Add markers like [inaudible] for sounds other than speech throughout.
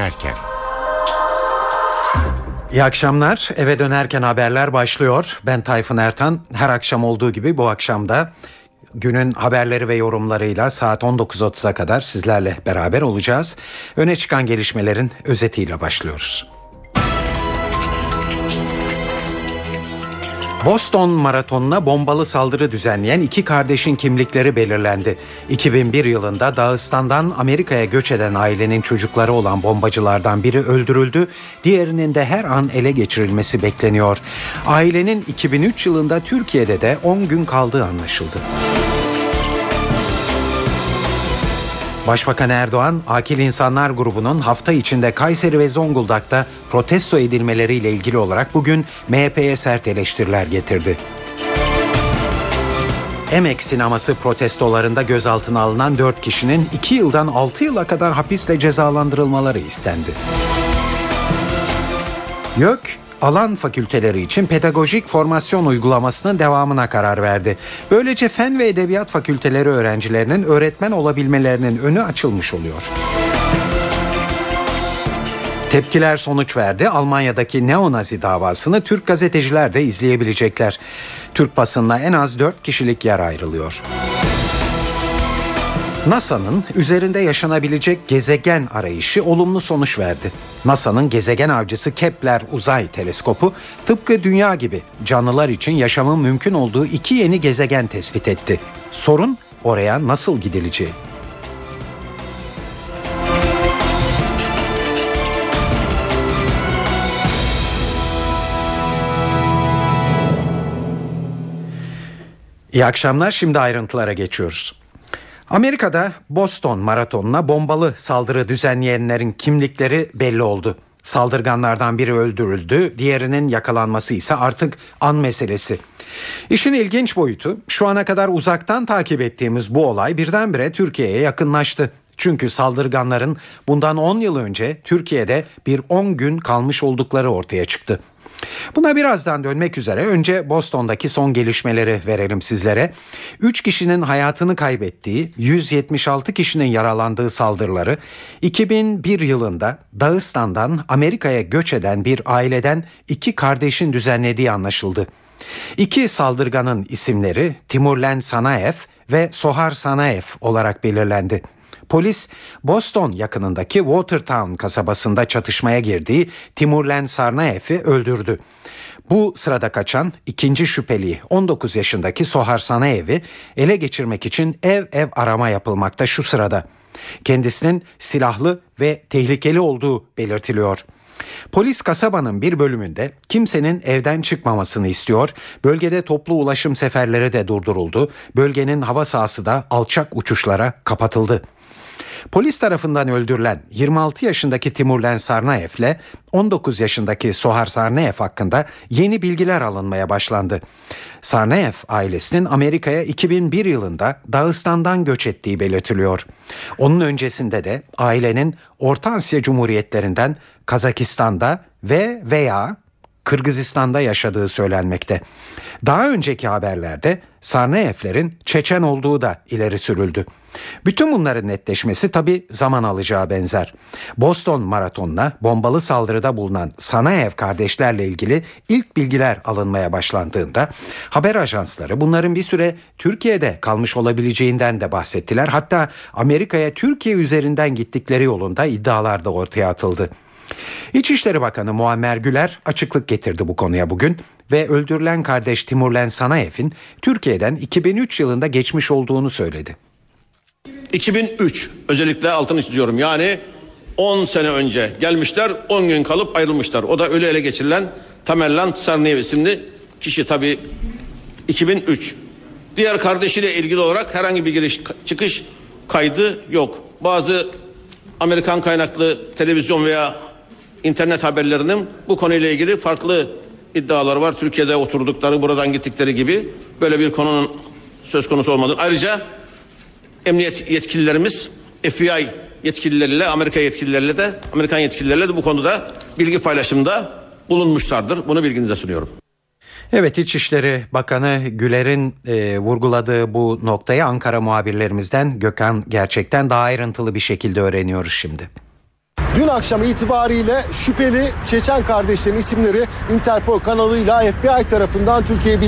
dönerken. İyi akşamlar. Eve dönerken haberler başlıyor. Ben Tayfun Ertan. Her akşam olduğu gibi bu akşam da günün haberleri ve yorumlarıyla saat 19.30'a kadar sizlerle beraber olacağız. Öne çıkan gelişmelerin özetiyle başlıyoruz. Boston Maratonu'na bombalı saldırı düzenleyen iki kardeşin kimlikleri belirlendi. 2001 yılında Dağıstan'dan Amerika'ya göç eden ailenin çocukları olan bombacılardan biri öldürüldü, diğerinin de her an ele geçirilmesi bekleniyor. Ailenin 2003 yılında Türkiye'de de 10 gün kaldığı anlaşıldı. Başbakan Erdoğan, Akil İnsanlar grubunun hafta içinde Kayseri ve Zonguldak'ta protesto edilmeleriyle ilgili olarak bugün MHP'ye sert eleştiriler getirdi. Emek sineması protestolarında gözaltına alınan 4 kişinin 2 yıldan 6 yıla kadar hapisle cezalandırılmaları istendi. YÖK, alan fakülteleri için pedagojik formasyon uygulamasının devamına karar verdi. Böylece fen ve edebiyat fakülteleri öğrencilerinin öğretmen olabilmelerinin önü açılmış oluyor. Tepkiler sonuç verdi. Almanya'daki neonazi davasını Türk gazeteciler de izleyebilecekler. Türk basınına en az 4 kişilik yer ayrılıyor. NASA'nın üzerinde yaşanabilecek gezegen arayışı olumlu sonuç verdi. NASA'nın gezegen avcısı Kepler Uzay Teleskopu tıpkı Dünya gibi canlılar için yaşamın mümkün olduğu iki yeni gezegen tespit etti. Sorun oraya nasıl gidileceği. İyi akşamlar. Şimdi ayrıntılara geçiyoruz. Amerika'da Boston Maratonu'na bombalı saldırı düzenleyenlerin kimlikleri belli oldu. Saldırganlardan biri öldürüldü, diğerinin yakalanması ise artık an meselesi. İşin ilginç boyutu şu ana kadar uzaktan takip ettiğimiz bu olay birdenbire Türkiye'ye yakınlaştı. Çünkü saldırganların bundan 10 yıl önce Türkiye'de bir 10 gün kalmış oldukları ortaya çıktı. Buna birazdan dönmek üzere önce Boston'daki son gelişmeleri verelim sizlere. 3 kişinin hayatını kaybettiği, 176 kişinin yaralandığı saldırıları 2001 yılında Dağıstan'dan Amerika'ya göç eden bir aileden iki kardeşin düzenlediği anlaşıldı. İki saldırganın isimleri Timurlen Sanaev ve Sohar Sanaev olarak belirlendi. Polis Boston yakınındaki Watertown kasabasında çatışmaya girdiği Timurlen Sarnaev'i öldürdü. Bu sırada kaçan ikinci şüpheli 19 yaşındaki Sohar Sanaev'i ele geçirmek için ev ev arama yapılmakta şu sırada. Kendisinin silahlı ve tehlikeli olduğu belirtiliyor. Polis kasabanın bir bölümünde kimsenin evden çıkmamasını istiyor. Bölgede toplu ulaşım seferleri de durduruldu. Bölgenin hava sahası da alçak uçuşlara kapatıldı. Polis tarafından öldürülen 26 yaşındaki Timurlen Sarnaev ile 19 yaşındaki Sohar Sarnaev hakkında yeni bilgiler alınmaya başlandı. Sarnaev ailesinin Amerika'ya 2001 yılında Dağıstan'dan göç ettiği belirtiliyor. Onun öncesinde de ailenin Orta Asya Cumhuriyetlerinden Kazakistan'da ve veya Kırgızistan'da yaşadığı söylenmekte. Daha önceki haberlerde Sarnaevlerin Çeçen olduğu da ileri sürüldü. Bütün bunların netleşmesi tabi zaman alacağı benzer. Boston Maratonu'na bombalı saldırıda bulunan Sanaev kardeşlerle ilgili ilk bilgiler alınmaya başlandığında haber ajansları bunların bir süre Türkiye'de kalmış olabileceğinden de bahsettiler. Hatta Amerika'ya Türkiye üzerinden gittikleri yolunda iddialar da ortaya atıldı. İçişleri Bakanı Muammer Güler açıklık getirdi bu konuya bugün ve öldürülen kardeş Timurlen Sanaev'in Türkiye'den 2003 yılında geçmiş olduğunu söyledi. 2003 özellikle altını çiziyorum yani 10 sene önce gelmişler 10 gün kalıp ayrılmışlar. O da ölü ele geçirilen Tamerlan Sarniyev isimli kişi tabi 2003. Diğer kardeşiyle ilgili olarak herhangi bir giriş çıkış kaydı yok. Bazı Amerikan kaynaklı televizyon veya internet haberlerinin bu konuyla ilgili farklı iddialar var. Türkiye'de oturdukları, buradan gittikleri gibi böyle bir konunun söz konusu olmadı. Ayrıca emniyet yetkililerimiz FBI yetkilileriyle, Amerika yetkilileriyle de, Amerikan yetkilileriyle de bu konuda bilgi paylaşımında bulunmuşlardır. Bunu bilginize sunuyorum. Evet İçişleri Bakanı Güler'in e, vurguladığı bu noktayı Ankara muhabirlerimizden Gökhan gerçekten daha ayrıntılı bir şekilde öğreniyoruz şimdi. Dün akşam itibariyle şüpheli Çeçen kardeşlerin isimleri Interpol kanalıyla FBI tarafından Türkiye'ye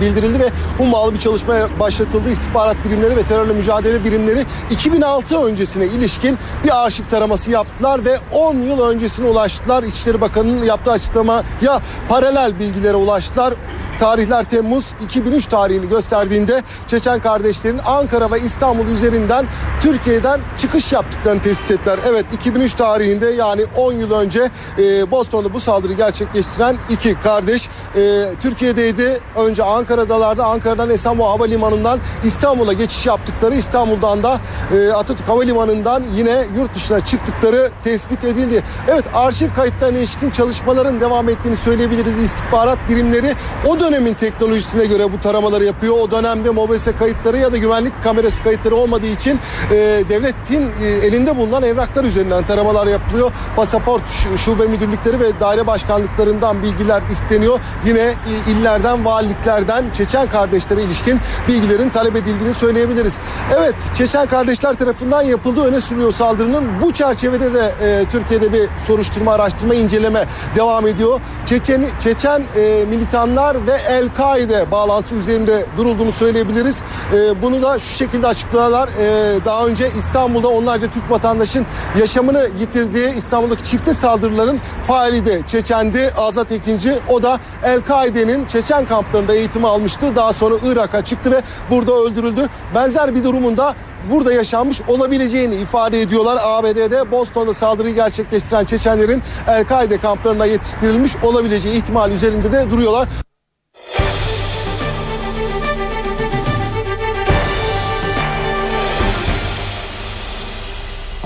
bildirildi ve hummalı bir çalışmaya başlatıldı. İstihbarat birimleri ve terörle mücadele birimleri 2006 öncesine ilişkin bir arşiv taraması yaptılar ve 10 yıl öncesine ulaştılar. İçişleri Bakanı'nın yaptığı açıklamaya paralel bilgilere ulaştılar. Tarihler Temmuz 2003 tarihini gösterdiğinde Çeçen kardeşlerin Ankara ve İstanbul üzerinden Türkiye'den çıkış yaptıklarını tespit ettiler. Evet 2003 tarihinde yani 10 yıl önce e, Boston'da bu saldırı gerçekleştiren iki kardeş e, Türkiye'deydi. Önce Ankara'dalardı. Ankara'dan Esenboğa Havalimanı'ndan İstanbul'a geçiş yaptıkları İstanbul'dan da e, Atatürk Havalimanı'ndan yine yurt dışına çıktıkları tespit edildi. Evet arşiv kayıtlarına ilişkin çalışmaların devam ettiğini söyleyebiliriz. İstihbarat birimleri o dönemin teknolojisine göre bu taramaları yapıyor. O dönemde MOBESE kayıtları ya da güvenlik kamerası kayıtları olmadığı için e, devletin e, elinde bulunan evraklar üzerinden taramalar yapılıyor. Pasaport şube müdürlükleri ve daire başkanlıklarından bilgiler isteniyor. Yine e, illerden, valiliklerden Çeçen kardeşlere ilişkin bilgilerin talep edildiğini söyleyebiliriz. Evet, Çeçen kardeşler tarafından yapıldığı öne sürüyor saldırının. Bu çerçevede de e, Türkiye'de bir soruşturma, araştırma, inceleme devam ediyor. Çeçen, Çeçen e, militanlar ve El-Kaide bağlantısı üzerinde durulduğunu söyleyebiliriz. E, bunu da şu şekilde açıklıyorlar. E, daha önce İstanbul'da onlarca Türk vatandaşın yaşamını yitirdiği İstanbul'daki çifte saldırıların faali de Çeçendi Azat Ekinci. O da El-Kaide'nin Çeçen kamplarında eğitim almıştı. Daha sonra Irak'a çıktı ve burada öldürüldü. Benzer bir durumunda burada yaşanmış olabileceğini ifade ediyorlar. ABD'de Boston'da saldırıyı gerçekleştiren Çeçenlerin El-Kaide kamplarına yetiştirilmiş olabileceği ihtimal üzerinde de duruyorlar.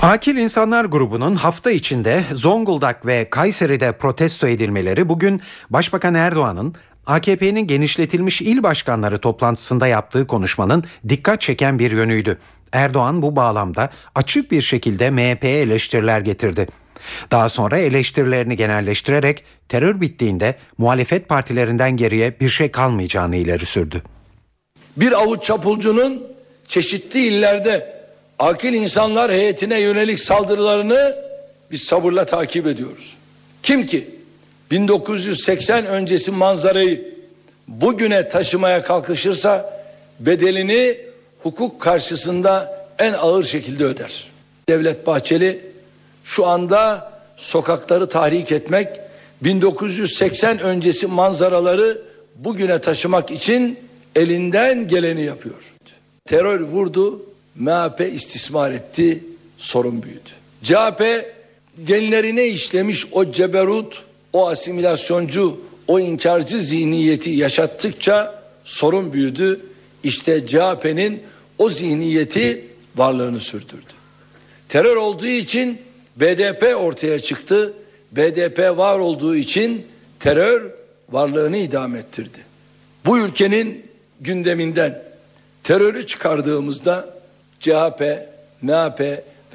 Akil İnsanlar grubunun hafta içinde Zonguldak ve Kayseri'de protesto edilmeleri bugün Başbakan Erdoğan'ın AKP'nin genişletilmiş il başkanları toplantısında yaptığı konuşmanın dikkat çeken bir yönüydü. Erdoğan bu bağlamda açık bir şekilde MHP'ye eleştiriler getirdi. Daha sonra eleştirilerini genelleştirerek terör bittiğinde muhalefet partilerinden geriye bir şey kalmayacağını ileri sürdü. Bir avuç çapulcunun çeşitli illerde akil insanlar heyetine yönelik saldırılarını biz sabırla takip ediyoruz. Kim ki 1980 öncesi manzarayı bugüne taşımaya kalkışırsa bedelini hukuk karşısında en ağır şekilde öder. Devlet Bahçeli şu anda sokakları tahrik etmek, 1980 öncesi manzaraları bugüne taşımak için elinden geleni yapıyor. Terör vurdu, MHP istismar etti, sorun büyüdü. CHP genlerine işlemiş o ceberut, o asimilasyoncu, o inkarcı zihniyeti yaşattıkça sorun büyüdü. İşte CHP'nin o zihniyeti varlığını sürdürdü. Terör olduğu için BDP ortaya çıktı. BDP var olduğu için terör varlığını idame ettirdi. Bu ülkenin gündeminden terörü çıkardığımızda CHP, MHP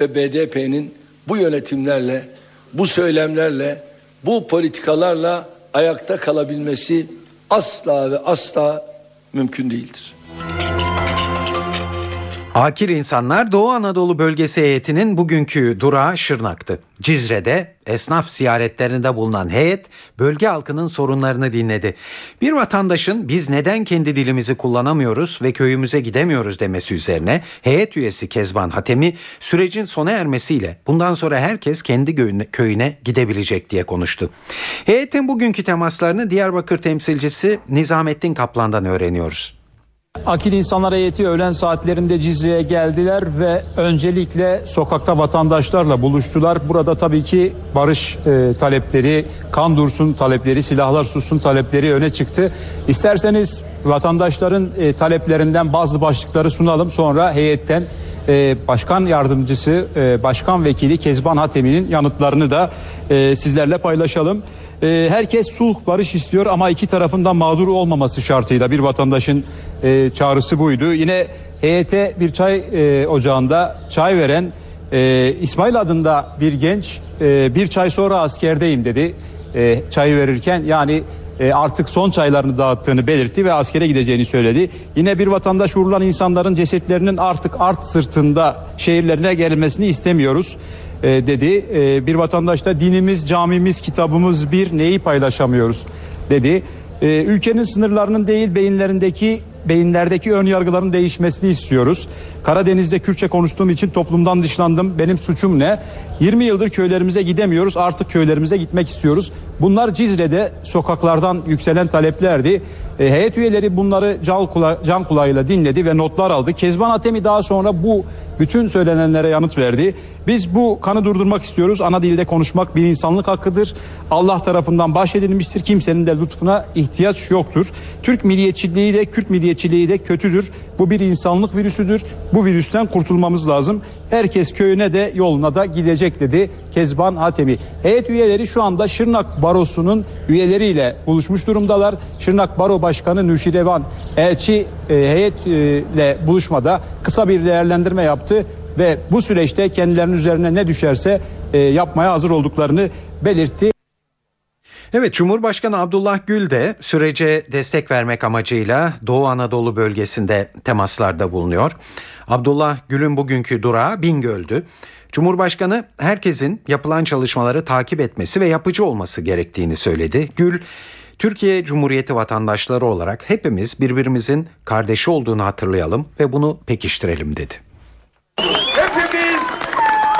ve BDP'nin bu yönetimlerle, bu söylemlerle, bu politikalarla ayakta kalabilmesi asla ve asla mümkün değildir. Akil insanlar Doğu Anadolu bölgesi heyetinin bugünkü durağı Şırnak'tı. Cizre'de esnaf ziyaretlerinde bulunan heyet bölge halkının sorunlarını dinledi. Bir vatandaşın biz neden kendi dilimizi kullanamıyoruz ve köyümüze gidemiyoruz demesi üzerine heyet üyesi Kezban Hatemi sürecin sona ermesiyle bundan sonra herkes kendi köyüne gidebilecek diye konuştu. Heyetin bugünkü temaslarını Diyarbakır temsilcisi Nizamettin Kaplan'dan öğreniyoruz. Akil insanlar heyeti öğlen saatlerinde Cizre'ye geldiler ve öncelikle sokakta vatandaşlarla buluştular. Burada tabii ki barış e, talepleri, kan dursun talepleri, silahlar sussun talepleri öne çıktı. İsterseniz vatandaşların e, taleplerinden bazı başlıkları sunalım. Sonra heyetten e, başkan yardımcısı, e, başkan vekili Kezban Hatemi'nin yanıtlarını da e, sizlerle paylaşalım. E, herkes sulh barış istiyor ama iki tarafından mağdur olmaması şartıyla bir vatandaşın e, çağrısı buydu. Yine heyete bir çay e, ocağında çay veren e, İsmail adında bir genç e, bir çay sonra askerdeyim dedi. E, çayı verirken yani e, artık son çaylarını dağıttığını belirtti ve askere gideceğini söyledi. Yine bir vatandaş vurulan insanların cesetlerinin artık art sırtında şehirlerine gelmesini istemiyoruz. E, dedi. E, bir vatandaş da dinimiz, camimiz, kitabımız bir neyi paylaşamıyoruz dedi. E, ülkenin sınırlarının değil beyinlerindeki beyinlerdeki ön yargıların değişmesini istiyoruz. Karadeniz'de Kürtçe konuştuğum için toplumdan dışlandım. Benim suçum ne? 20 yıldır köylerimize gidemiyoruz. Artık köylerimize gitmek istiyoruz. Bunlar Cizre'de sokaklardan yükselen taleplerdi. E, heyet üyeleri bunları can, kula can kulağıyla dinledi ve notlar aldı. Kezban Atemi daha sonra bu bütün söylenenlere yanıt verdi. Biz bu kanı durdurmak istiyoruz. Ana dilde konuşmak bir insanlık hakkıdır. Allah tarafından bahşedilmiştir. Kimsenin de lütfuna ihtiyaç yoktur. Türk milliyetçiliği de Kürt milliyetçiliği de kötüdür. Bu bir insanlık virüsüdür. Bu virüsten kurtulmamız lazım. Herkes köyüne de yoluna da gidecek dedi Kezban Hatemi. Heyet üyeleri şu anda Şırnak Barosu'nun üyeleriyle buluşmuş durumdalar. Şırnak Baro Başkanı Nüşirevan elçi e, heyetle buluşmada kısa bir değerlendirme yaptı ve bu süreçte kendilerinin üzerine ne düşerse e, yapmaya hazır olduklarını belirtti. Evet Cumhurbaşkanı Abdullah Gül de sürece destek vermek amacıyla Doğu Anadolu bölgesinde temaslarda bulunuyor. Abdullah Gül'ün bugünkü durağı Bingöl'dü. Cumhurbaşkanı herkesin yapılan çalışmaları takip etmesi ve yapıcı olması gerektiğini söyledi. Gül, Türkiye Cumhuriyeti vatandaşları olarak hepimiz birbirimizin kardeşi olduğunu hatırlayalım ve bunu pekiştirelim dedi. Hepimiz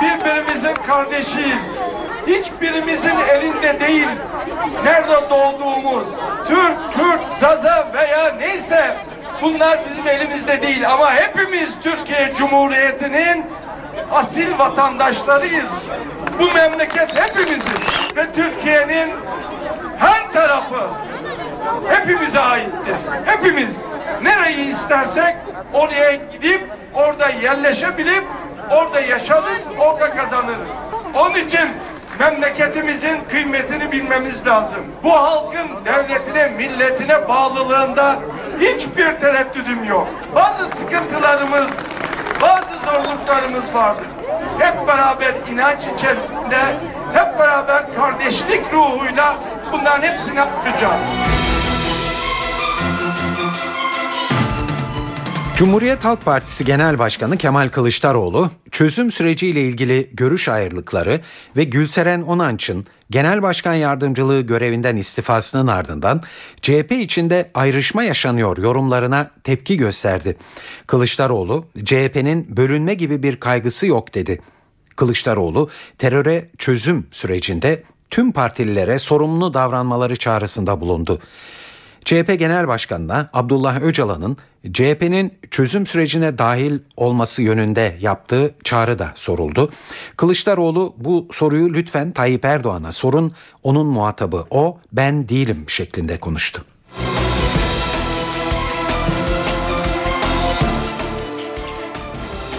birbirimizin kardeşiyiz. Hiçbirimizin elinde değil. Nerede doğduğumuz, Türk, Kürt, Zaza veya neyse bunlar bizim elimizde değil. Ama hepimiz Türkiye Cumhuriyeti'nin asil vatandaşlarıyız. Bu memleket hepimizin ve Türkiye'nin her tarafı hepimize aittir. Hepimiz nereyi istersek oraya gidip orada yerleşebilip orada yaşarız, orada kazanırız. Onun için memleketimizin kıymetini bilmemiz lazım. Bu halkın devletine, milletine bağlılığında hiçbir tereddüdüm yok. Bazı sıkıntılarımız, bazı zorluklarımız vardır. Hep beraber inanç içerisinde, hep beraber kardeşlik ruhuyla bunların hepsini yapacağız. Cumhuriyet Halk Partisi Genel Başkanı Kemal Kılıçdaroğlu, çözüm süreciyle ilgili görüş ayrılıkları ve Gülseren Onanç'ın Genel Başkan Yardımcılığı görevinden istifasının ardından CHP içinde ayrışma yaşanıyor yorumlarına tepki gösterdi. Kılıçdaroğlu, CHP'nin bölünme gibi bir kaygısı yok dedi. Kılıçdaroğlu, teröre çözüm sürecinde tüm partililere sorumlu davranmaları çağrısında bulundu. CHP Genel Başkanı'na Abdullah Öcalan'ın CHP'nin çözüm sürecine dahil olması yönünde yaptığı çağrı da soruldu. Kılıçdaroğlu bu soruyu lütfen Tayyip Erdoğan'a sorun, onun muhatabı o, ben değilim şeklinde konuştu.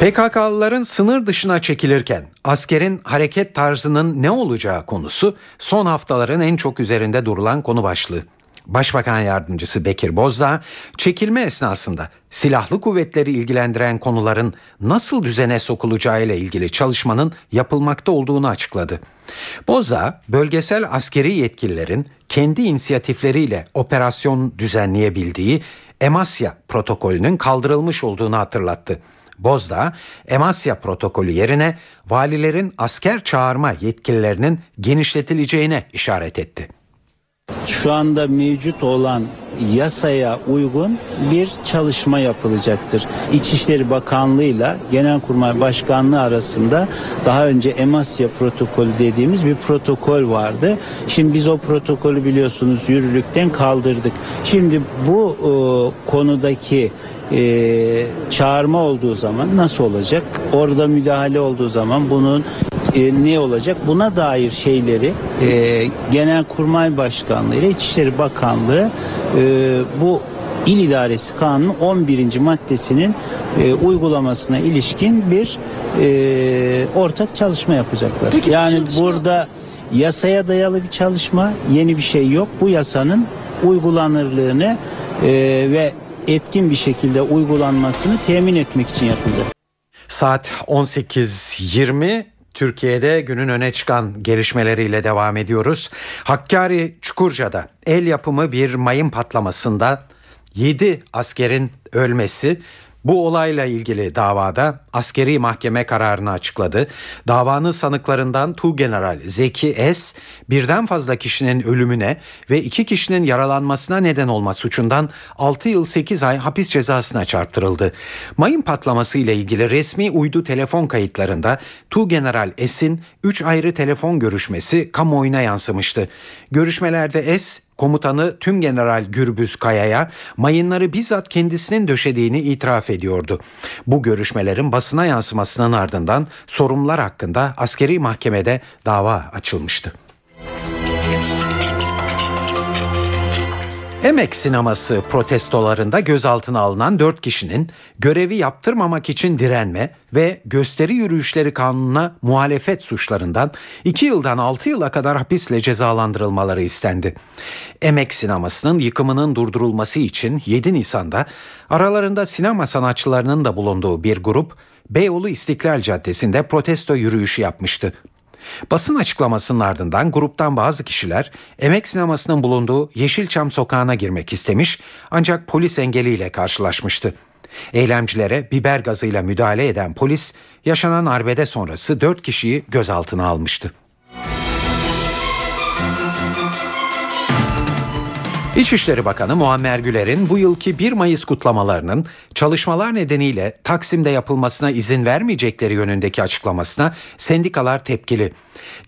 PKK'lıların sınır dışına çekilirken askerin hareket tarzının ne olacağı konusu son haftaların en çok üzerinde durulan konu başlığı. Başbakan Yardımcısı Bekir Bozdağ, çekilme esnasında silahlı kuvvetleri ilgilendiren konuların nasıl düzene sokulacağı ile ilgili çalışmanın yapılmakta olduğunu açıkladı. Bozdağ, bölgesel askeri yetkililerin kendi inisiyatifleriyle operasyon düzenleyebildiği Emasya protokolünün kaldırılmış olduğunu hatırlattı. Bozdağ, Emasya protokolü yerine valilerin asker çağırma yetkililerinin genişletileceğine işaret etti şu anda mevcut olan yasaya uygun bir çalışma yapılacaktır. İçişleri Bakanlığı ile Genelkurmay Başkanlığı arasında daha önce Emasya protokolü dediğimiz bir protokol vardı. Şimdi biz o protokolü biliyorsunuz yürürlükten kaldırdık. Şimdi bu e, konudaki e, çağırma olduğu zaman nasıl olacak? Orada müdahale olduğu zaman bunun e, ne olacak? Buna dair şeyleri e, Genelkurmay Başkanlığı ile İçişleri Bakanlığı e, bu İl İdaresi Kanunu 11. maddesinin e, uygulamasına ilişkin bir e, ortak çalışma yapacaklar. Peki, yani çalışma... burada yasaya dayalı bir çalışma, yeni bir şey yok. Bu yasanın uygulanırlığını e, ve etkin bir şekilde uygulanmasını temin etmek için yapılacak. Saat 18.20 Türkiye'de günün öne çıkan gelişmeleriyle devam ediyoruz. Hakkari Çukurca'da el yapımı bir mayın patlamasında 7 askerin ölmesi Bu olayla ilgili davada askeri mahkeme kararını açıkladı. Davanın sanıklarından Tuğgeneral Zeki S. birden fazla kişinin ölümüne ve iki kişinin yaralanmasına neden olma suçundan 6 yıl 8 ay hapis cezasına çarptırıldı. Mayın patlaması ile ilgili resmi uydu telefon kayıtlarında Tuğgeneral S'in 3 ayrı telefon görüşmesi kamuoyuna yansımıştı. Görüşmelerde S komutanı Tüm General Gürbüz Kaya'ya mayınları bizzat kendisinin döşediğini itiraf ediyordu. Bu görüşmelerin basına yansımasının ardından sorumlular hakkında askeri mahkemede dava açılmıştı. Emek sineması protestolarında gözaltına alınan 4 kişinin görevi yaptırmamak için direnme ve gösteri yürüyüşleri kanununa muhalefet suçlarından 2 yıldan 6 yıla kadar hapisle cezalandırılmaları istendi. Emek sinemasının yıkımının durdurulması için 7 Nisan'da aralarında sinema sanatçılarının da bulunduğu bir grup Beyoğlu İstiklal Caddesi'nde protesto yürüyüşü yapmıştı. Basın açıklamasının ardından gruptan bazı kişiler emek sinemasının bulunduğu Yeşilçam sokağına girmek istemiş ancak polis engeliyle karşılaşmıştı. Eylemcilere biber gazıyla müdahale eden polis yaşanan arbede sonrası 4 kişiyi gözaltına almıştı. İçişleri Bakanı Muammer Güler'in bu yılki 1 Mayıs kutlamalarının çalışmalar nedeniyle Taksim'de yapılmasına izin vermeyecekleri yönündeki açıklamasına sendikalar tepkili.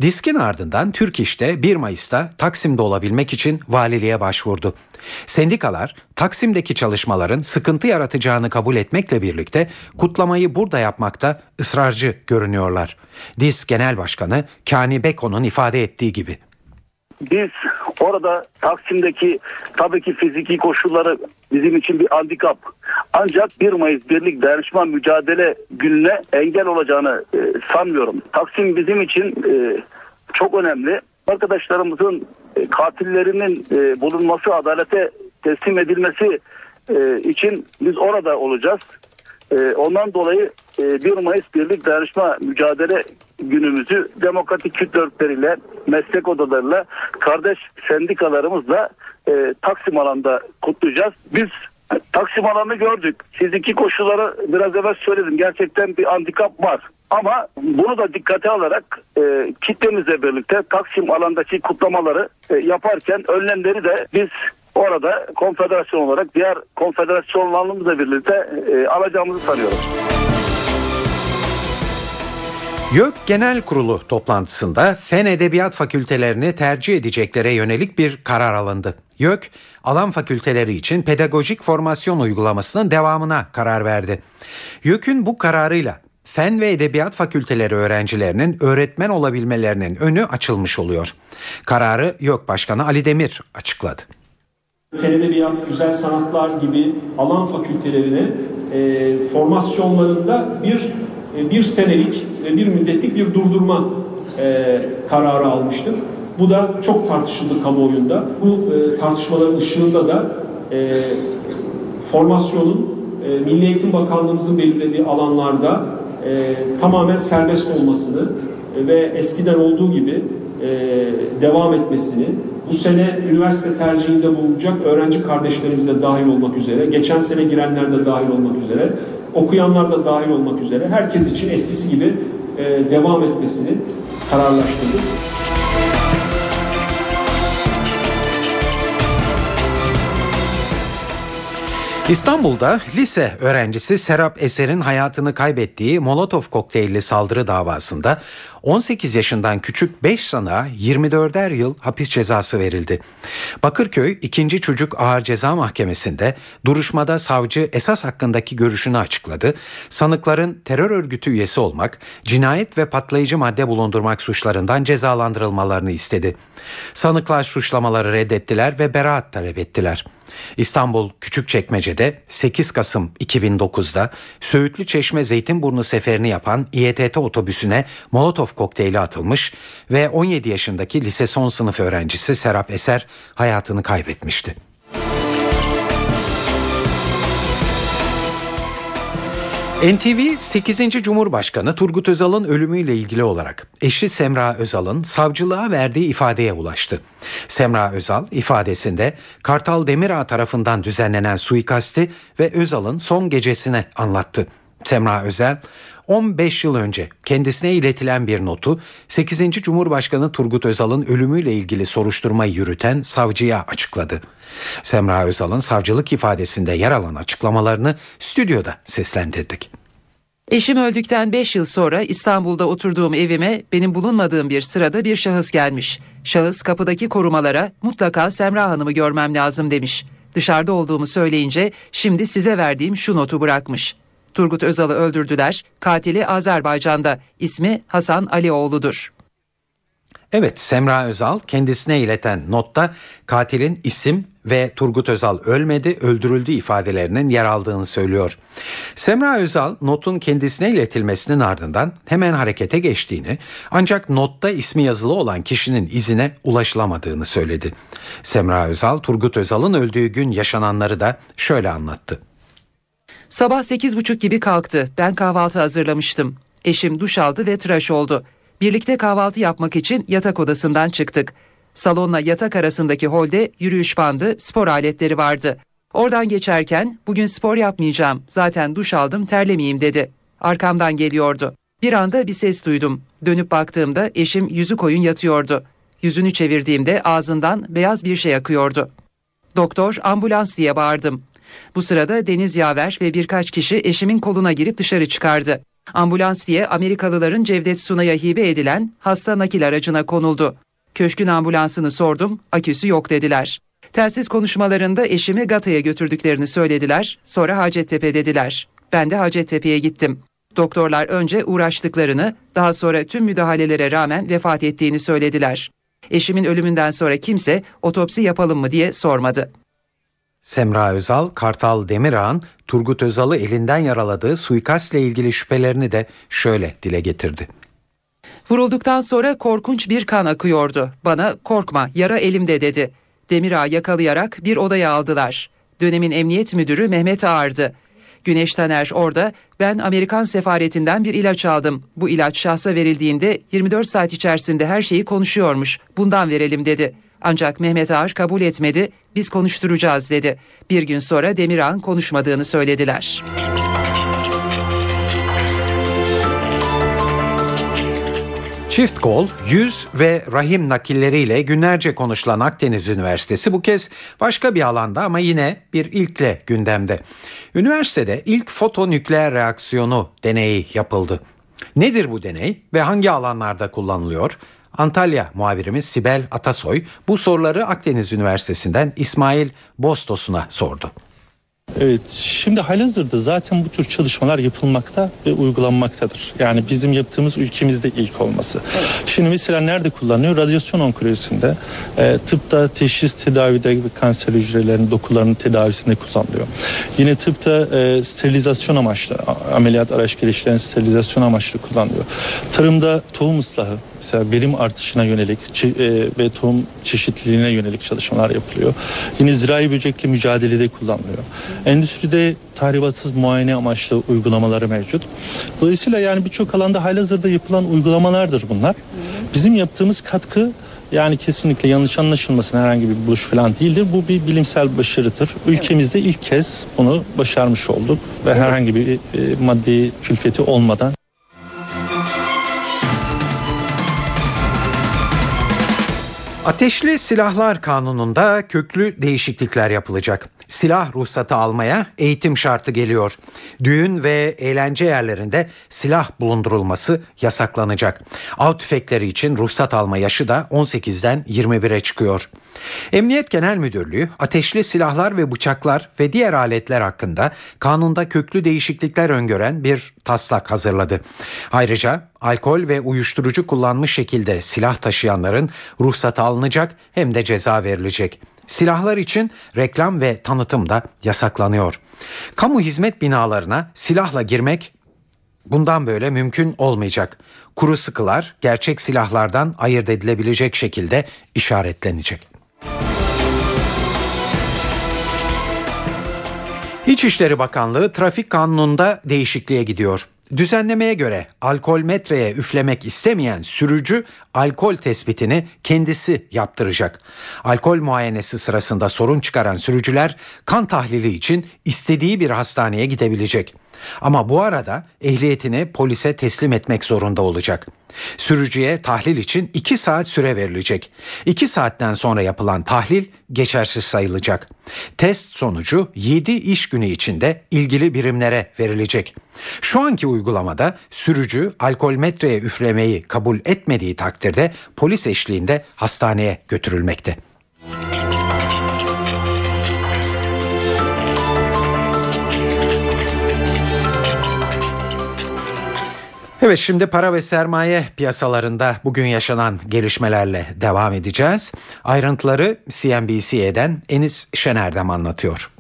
Diskin ardından Türk İş'te 1 Mayıs'ta Taksim'de olabilmek için valiliğe başvurdu. Sendikalar Taksim'deki çalışmaların sıkıntı yaratacağını kabul etmekle birlikte kutlamayı burada yapmakta ısrarcı görünüyorlar. DİS Genel Başkanı Kani Beko'nun ifade ettiği gibi. Biz orada Taksim'deki tabii ki fiziki koşulları bizim için bir handikap. Ancak 1 Mayıs Birlik Dayanışma Mücadele Günü'ne engel olacağını e, sanmıyorum. Taksim bizim için e, çok önemli. Arkadaşlarımızın e, katillerinin e, bulunması, adalete teslim edilmesi e, için biz orada olacağız. E, ondan dolayı e, 1 Mayıs Birlik Dayanışma Mücadele günümüzü demokratik Kürt örgütleriyle, meslek odalarıyla, kardeş sendikalarımızla e, Taksim alanda kutlayacağız. Biz Taksim alanını gördük. Fiziki koşulları biraz evvel söyledim. Gerçekten bir handikap var. Ama bunu da dikkate alarak e, kitlemizle birlikte Taksim alandaki kutlamaları e, yaparken önlemleri de biz orada konfederasyon olarak diğer konfederasyonlarımızla birlikte e, alacağımızı sanıyorum. YÖK Genel Kurulu toplantısında Fen Edebiyat Fakültelerini tercih edeceklere yönelik bir karar alındı. YÖK, alan fakülteleri için pedagojik formasyon uygulamasının devamına karar verdi. YÖK'ün bu kararıyla Fen ve Edebiyat Fakülteleri öğrencilerinin öğretmen olabilmelerinin önü açılmış oluyor. Kararı YÖK Başkanı Ali Demir açıkladı. Fen Edebiyat, Güzel Sanatlar gibi alan fakültelerine e, formasyonlarında bir e, bir senelik bir müddetlik bir durdurma e, kararı almıştır. Bu da çok tartışıldı kamuoyunda. Bu e, tartışmaların ışığında da e, formasyonun Milli Eğitim Bakanlığımızın belirlediği alanlarda tamamen serbest olmasını ve eskiden olduğu gibi devam etmesini, bu sene üniversite tercihinde bulunacak öğrenci kardeşlerimiz de dahil olmak üzere, geçen sene girenler de dahil olmak üzere, okuyanlar da dahil olmak üzere herkes için eskisi gibi e, devam etmesini kararlaştırdık. İstanbul'da lise öğrencisi Serap Eser'in hayatını kaybettiği Molotov kokteylli saldırı davasında 18 yaşından küçük 5 sanığa 24'er yıl hapis cezası verildi. Bakırköy 2. Çocuk Ağır Ceza Mahkemesi'nde duruşmada savcı esas hakkındaki görüşünü açıkladı. Sanıkların terör örgütü üyesi olmak, cinayet ve patlayıcı madde bulundurmak suçlarından cezalandırılmalarını istedi. Sanıklar suçlamaları reddettiler ve beraat talep ettiler. İstanbul Küçükçekmece'de 8 Kasım 2009'da Söğütlü Çeşme Zeytinburnu seferini yapan İETT otobüsüne Molotov kokteyli atılmış ve 17 yaşındaki lise son sınıf öğrencisi Serap Eser hayatını kaybetmişti. NTV 8. Cumhurbaşkanı Turgut Özal'ın ölümüyle ilgili olarak eşi Semra Özal'ın savcılığa verdiği ifadeye ulaştı. Semra Özal ifadesinde Kartal Demirağ tarafından düzenlenen suikasti ve Özal'ın son gecesine anlattı. Semra Özel 15 yıl önce kendisine iletilen bir notu 8. Cumhurbaşkanı Turgut Özal'ın ölümüyle ilgili soruşturmayı yürüten savcıya açıkladı. Semra Özal'ın savcılık ifadesinde yer alan açıklamalarını stüdyoda seslendirdik. Eşim öldükten 5 yıl sonra İstanbul'da oturduğum evime benim bulunmadığım bir sırada bir şahıs gelmiş. Şahıs kapıdaki korumalara mutlaka Semra Hanım'ı görmem lazım demiş. Dışarıda olduğumu söyleyince şimdi size verdiğim şu notu bırakmış. Turgut Özal'ı öldürdüler. Katili Azerbaycan'da. İsmi Hasan Alioğlu'dur. Evet Semra Özal kendisine ileten notta katilin isim ve Turgut Özal ölmedi öldürüldü ifadelerinin yer aldığını söylüyor. Semra Özal notun kendisine iletilmesinin ardından hemen harekete geçtiğini ancak notta ismi yazılı olan kişinin izine ulaşılamadığını söyledi. Semra Özal Turgut Özal'ın öldüğü gün yaşananları da şöyle anlattı. Sabah 8.30 gibi kalktı. Ben kahvaltı hazırlamıştım. Eşim duş aldı ve tıraş oldu. Birlikte kahvaltı yapmak için yatak odasından çıktık. Salonla yatak arasındaki holde yürüyüş bandı, spor aletleri vardı. Oradan geçerken bugün spor yapmayacağım. Zaten duş aldım terlemeyeyim dedi. Arkamdan geliyordu. Bir anda bir ses duydum. Dönüp baktığımda eşim yüzü koyun yatıyordu. Yüzünü çevirdiğimde ağzından beyaz bir şey akıyordu. Doktor ambulans diye bağırdım. Bu sırada Deniz Yaver ve birkaç kişi eşimin koluna girip dışarı çıkardı. Ambulans diye Amerikalıların Cevdet Sunay'a hibe edilen hasta nakil aracına konuldu. Köşkün ambulansını sordum, aküsü yok dediler. Telsiz konuşmalarında eşimi Gata'ya götürdüklerini söylediler, sonra Hacettepe dediler. Ben de Hacettepe'ye gittim. Doktorlar önce uğraştıklarını, daha sonra tüm müdahalelere rağmen vefat ettiğini söylediler. Eşimin ölümünden sonra kimse otopsi yapalım mı diye sormadı. Semra Özal, Kartal Demirağ'ın Turgut Özal'ı elinden yaraladığı suikastle ilgili şüphelerini de şöyle dile getirdi. Vurulduktan sonra korkunç bir kan akıyordu. Bana korkma yara elimde dedi. Demirağ yakalayarak bir odaya aldılar. Dönemin emniyet müdürü Mehmet Ağar'dı. Güneş Taner orada ben Amerikan sefaretinden bir ilaç aldım. Bu ilaç şahsa verildiğinde 24 saat içerisinde her şeyi konuşuyormuş. Bundan verelim dedi. Ancak Mehmet Ağar kabul etmedi. Biz konuşturacağız dedi. Bir gün sonra Demirağ'ın konuşmadığını söylediler. Çift kol, yüz ve rahim nakilleriyle günlerce konuşulan Akdeniz Üniversitesi bu kez başka bir alanda ama yine bir ilkle gündemde. Üniversitede ilk fotonükleer reaksiyonu deneyi yapıldı. Nedir bu deney ve hangi alanlarda kullanılıyor? Antalya muhabirimiz Sibel Atasoy bu soruları Akdeniz Üniversitesi'nden İsmail Bostos'una sordu. Evet, şimdi halihazırda zaten bu tür çalışmalar yapılmakta ve uygulanmaktadır. Yani bizim yaptığımız ülkemizde ilk olması. Evet. Şimdi mesela nerede kullanılıyor? Radyasyon onkolojisinde, e, tıpta teşhis tedavide kanser hücrelerinin dokularının tedavisinde kullanılıyor. Yine tıpta e, sterilizasyon amaçlı, ameliyat araç gelişlerin sterilizasyon amaçlı kullanılıyor. Tarımda tohum ıslahı, mesela verim artışına yönelik e, ve tohum çeşitliliğine yönelik çalışmalar yapılıyor. Yine zirai böcekle mücadelede kullanılıyor. Endüstride tahribatsız muayene amaçlı uygulamaları mevcut. Dolayısıyla yani birçok alanda halihazırda yapılan uygulamalardır bunlar. Bizim yaptığımız katkı yani kesinlikle yanlış anlaşılmasın herhangi bir buluş falan değildir. Bu bir bilimsel başarıdır. Ülkemizde ilk kez bunu başarmış olduk ve herhangi bir e, maddi külfeti olmadan Ateşli Silahlar Kanunu'nda köklü değişiklikler yapılacak. Silah ruhsatı almaya eğitim şartı geliyor. Düğün ve eğlence yerlerinde silah bulundurulması yasaklanacak. Av tüfekleri için ruhsat alma yaşı da 18'den 21'e çıkıyor. Emniyet Genel Müdürlüğü ateşli silahlar ve bıçaklar ve diğer aletler hakkında kanunda köklü değişiklikler öngören bir taslak hazırladı. Ayrıca alkol ve uyuşturucu kullanmış şekilde silah taşıyanların ruhsatı alınacak hem de ceza verilecek. Silahlar için reklam ve tanıtım da yasaklanıyor. Kamu hizmet binalarına silahla girmek bundan böyle mümkün olmayacak. Kuru sıkılar gerçek silahlardan ayırt edilebilecek şekilde işaretlenecek. İçişleri Bakanlığı trafik kanununda değişikliğe gidiyor. Düzenlemeye göre alkol metreye üflemek istemeyen sürücü alkol tespitini kendisi yaptıracak. Alkol muayenesi sırasında sorun çıkaran sürücüler kan tahlili için istediği bir hastaneye gidebilecek. Ama bu arada ehliyetini polise teslim etmek zorunda olacak. Sürücüye tahlil için 2 saat süre verilecek. 2 saatten sonra yapılan tahlil geçersiz sayılacak. Test sonucu 7 iş günü içinde ilgili birimlere verilecek. Şu anki uygulamada sürücü alkol metreye üflemeyi kabul etmediği takdirde polis eşliğinde hastaneye götürülmekte. Evet şimdi para ve sermaye piyasalarında bugün yaşanan gelişmelerle devam edeceğiz. Ayrıntıları CNBC'den Enis Şener'den anlatıyor.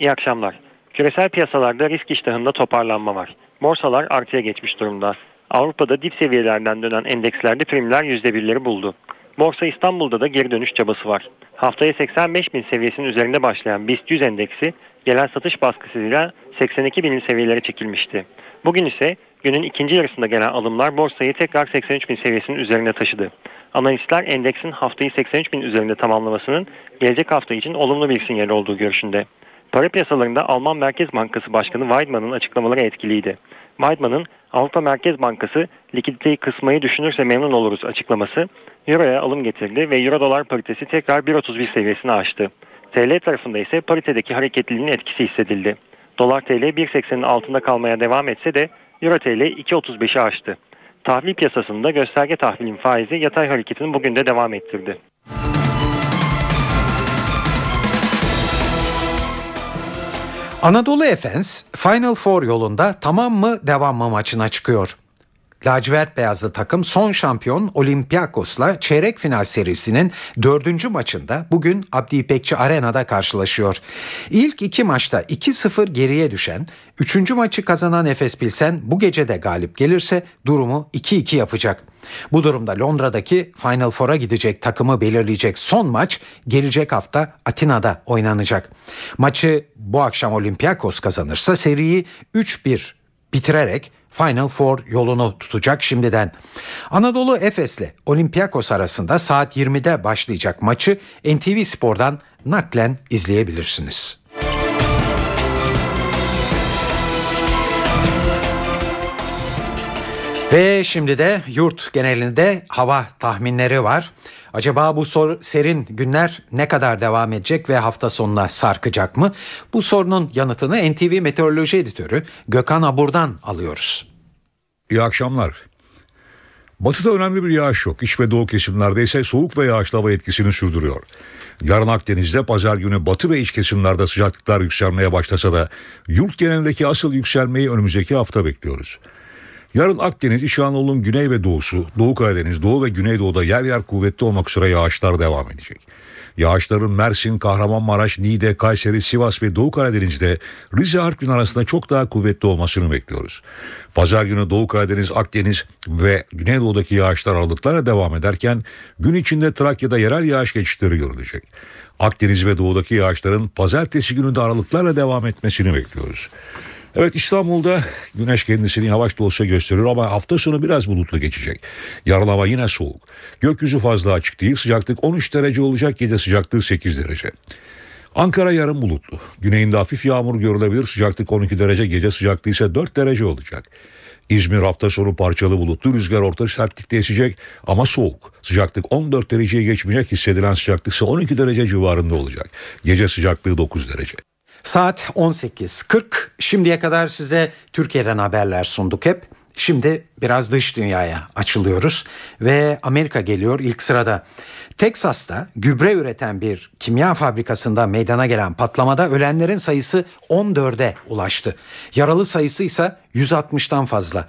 İyi akşamlar. Küresel piyasalarda risk iştahında toparlanma var. Borsalar artıya geçmiş durumda. Avrupa'da dip seviyelerden dönen endekslerde primler %1'leri buldu. Borsa İstanbul'da da geri dönüş çabası var. Haftaya 85 bin seviyesinin üzerinde başlayan BIST 100 endeksi gelen satış baskısıyla 82 bin seviyelere çekilmişti. Bugün ise günün ikinci yarısında gelen alımlar borsayı tekrar 83 bin seviyesinin üzerine taşıdı. Analistler endeksin haftayı 83 bin üzerinde tamamlamasının gelecek hafta için olumlu bir sinyal olduğu görüşünde. Para piyasalarında Alman Merkez Bankası Başkanı Weidmann'ın açıklamaları etkiliydi. Weidmann'ın Avrupa Merkez Bankası likiditeyi kısmayı düşünürse memnun oluruz açıklaması Euro'ya alım getirdi ve Euro dolar paritesi tekrar 1.31 seviyesini aştı. TL tarafında ise paritedeki hareketliliğin etkisi hissedildi. Dolar TL 1.80'in altında kalmaya devam etse de Euro TL 2.35'i aştı. Tahvil piyasasında gösterge tahvilin faizi yatay hareketini bugün de devam ettirdi. Anadolu Efes Final Four yolunda tamam mı devam mı maçına çıkıyor. Lacivert beyazlı takım son şampiyon Olympiakos'la çeyrek final serisinin dördüncü maçında bugün Abdi İpekçi Arena'da karşılaşıyor. İlk iki maçta 2-0 geriye düşen, üçüncü maçı kazanan Efes Pilsen bu gece de galip gelirse durumu 2-2 yapacak. Bu durumda Londra'daki Final Four'a gidecek takımı belirleyecek son maç gelecek hafta Atina'da oynanacak. Maçı bu akşam Olympiakos kazanırsa seriyi 3-1 bitirerek Final Four yolunu tutacak şimdiden. Anadolu Efes'le Olympiakos arasında saat 20'de başlayacak maçı NTV Spor'dan naklen izleyebilirsiniz. Ve şimdi de yurt genelinde hava tahminleri var. Acaba bu sor, serin günler ne kadar devam edecek ve hafta sonuna sarkacak mı? Bu sorunun yanıtını NTV Meteoroloji Editörü Gökhan Abur'dan alıyoruz. İyi akşamlar. Batıda önemli bir yağış yok. İç ve doğu kesimlerde ise soğuk ve yağışlı hava etkisini sürdürüyor. Yarın Akdeniz'de pazar günü batı ve iç kesimlerde sıcaklıklar yükselmeye başlasa da yurt genelindeki asıl yükselmeyi önümüzdeki hafta bekliyoruz. Yarın Akdeniz, İç Anadolu'nun güney ve doğusu, Doğu Karadeniz, Doğu ve Güneydoğu'da yer yer kuvvetli olmak üzere yağışlar devam edecek. Yağışların Mersin, Kahramanmaraş, Niğde, Kayseri, Sivas ve Doğu Karadeniz'de Rize Artvin arasında çok daha kuvvetli olmasını bekliyoruz. Pazar günü Doğu Karadeniz, Akdeniz ve Güneydoğu'daki yağışlar aralıklarla devam ederken gün içinde Trakya'da yerel yağış geçişleri görülecek. Akdeniz ve doğudaki yağışların pazartesi günü de aralıklarla devam etmesini bekliyoruz. Evet İstanbul'da güneş kendisini yavaş da olsa gösteriyor ama hafta sonu biraz bulutlu geçecek. Yarın hava yine soğuk. Gökyüzü fazla açık değil. Sıcaklık 13 derece olacak. Gece sıcaklığı 8 derece. Ankara yarın bulutlu. Güneyinde hafif yağmur görülebilir. Sıcaklık 12 derece. Gece sıcaklığı ise 4 derece olacak. İzmir hafta sonu parçalı bulutlu rüzgar orta sertlikte esecek ama soğuk. Sıcaklık 14 dereceye geçmeyecek hissedilen sıcaklık ise 12 derece civarında olacak. Gece sıcaklığı 9 derece. Saat 18.40. Şimdiye kadar size Türkiye'den haberler sunduk hep. Şimdi biraz dış dünyaya açılıyoruz ve Amerika geliyor ilk sırada. Teksas'ta gübre üreten bir kimya fabrikasında meydana gelen patlamada ölenlerin sayısı 14'e ulaştı. Yaralı sayısı ise 160'tan fazla.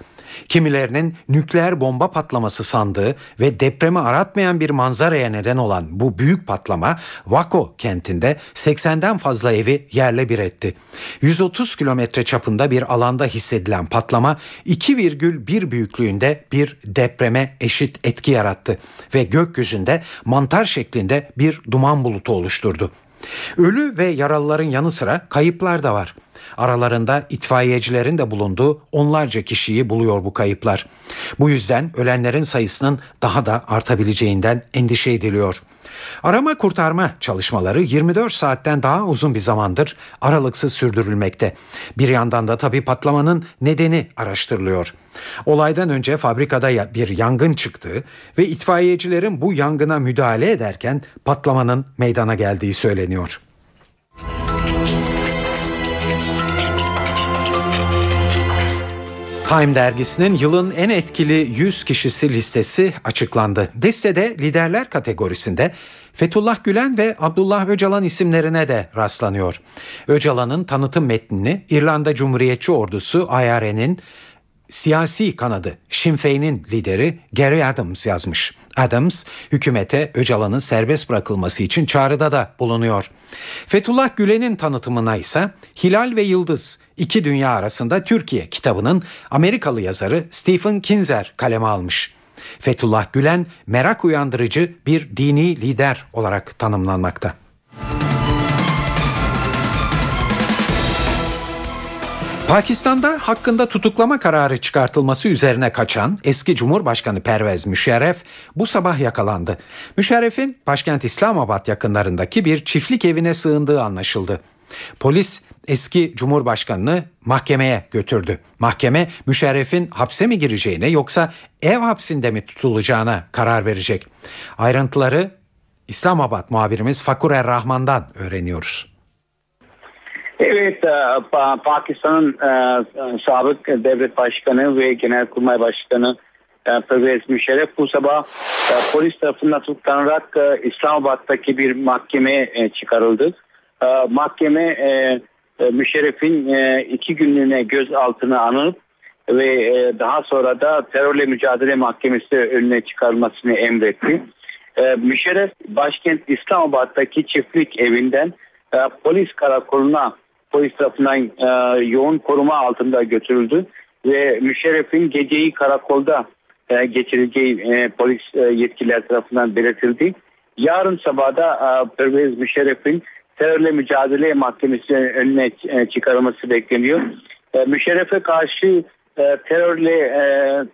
Kimilerinin nükleer bomba patlaması sandığı ve depremi aratmayan bir manzaraya neden olan bu büyük patlama Waco kentinde 80'den fazla evi yerle bir etti. 130 kilometre çapında bir alanda hissedilen patlama 2,1 büyüklüğünde bir depreme eşit etki yarattı ve gökyüzünde mantar şeklinde bir duman bulutu oluşturdu. Ölü ve yaralıların yanı sıra kayıplar da var. Aralarında itfaiyecilerin de bulunduğu onlarca kişiyi buluyor bu kayıplar. Bu yüzden ölenlerin sayısının daha da artabileceğinden endişe ediliyor. Arama kurtarma çalışmaları 24 saatten daha uzun bir zamandır aralıksız sürdürülmekte. Bir yandan da tabii patlamanın nedeni araştırılıyor. Olaydan önce fabrikada bir yangın çıktığı ve itfaiyecilerin bu yangına müdahale ederken patlamanın meydana geldiği söyleniyor. Time dergisinin yılın en etkili 100 kişisi listesi açıklandı. Listede liderler kategorisinde Fethullah Gülen ve Abdullah Öcalan isimlerine de rastlanıyor. Öcalan'ın tanıtım metnini İrlanda Cumhuriyetçi Ordusu IRA'nın siyasi kanadı Sinn Féin'in lideri Gary Adams yazmış. Adams hükümete Öcalan'ın serbest bırakılması için çağrıda da bulunuyor. Fethullah Gülen'in tanıtımına ise Hilal ve Yıldız İki Dünya Arasında Türkiye kitabının Amerikalı yazarı Stephen Kinzer kaleme almış. Fethullah Gülen merak uyandırıcı bir dini lider olarak tanımlanmakta. Pakistan'da hakkında tutuklama kararı çıkartılması üzerine kaçan eski Cumhurbaşkanı Pervez Müşerref bu sabah yakalandı. Müşerref'in başkent İslamabad yakınlarındaki bir çiftlik evine sığındığı anlaşıldı. Polis eski Cumhurbaşkanını mahkemeye götürdü. Mahkeme Müşerref'in hapse mi gireceğine yoksa ev hapsinde mi tutulacağına karar verecek. Ayrıntıları İslamabad muhabirimiz Fakur Er-Rahman'dan öğreniyoruz. Evet, Pakistan'ın sabık devlet başkanı ve genelkurmay başkanı Pervez Müşerref bu sabah polis tarafından tutuklanarak İslamabad'daki bir mahkemeye çıkarıldı. Mahkeme Müşerref'in iki günlüğüne gözaltına alınıp ve daha sonra da terörle mücadele mahkemesi önüne çıkarılmasını emretti. Müşerref başkent İslamabad'daki çiftlik evinden polis karakoluna polis tarafından e, yoğun koruma altında götürüldü ve Müşerref'in geceyi karakolda e, geçireceği e, polis e, yetkililer tarafından belirtildi. Yarın sabahda e, Pervez Müşerref'in terörle mücadele mahkemesi önüne e, çıkarılması bekleniyor. E, Müşerref'e karşı e, terörle e,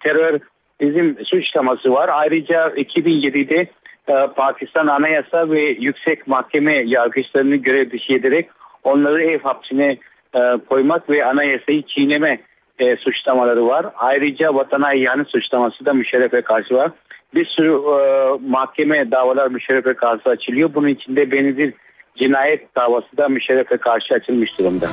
terör bizim suçlaması var. Ayrıca 2007'de e, Pakistan Anayasa ve Yüksek Mahkeme yargıçlarını görev dışı ederek onları ev hapsine e, koymak ve anayasayı çiğneme e, suçlamaları var. Ayrıca vatana ihanet suçlaması da Müşerref'e karşı var. Bir sürü e, mahkeme davalar Müşerref'e karşı açılıyor. Bunun içinde benzer cinayet davası da Müşerref'e karşı açılmış durumda.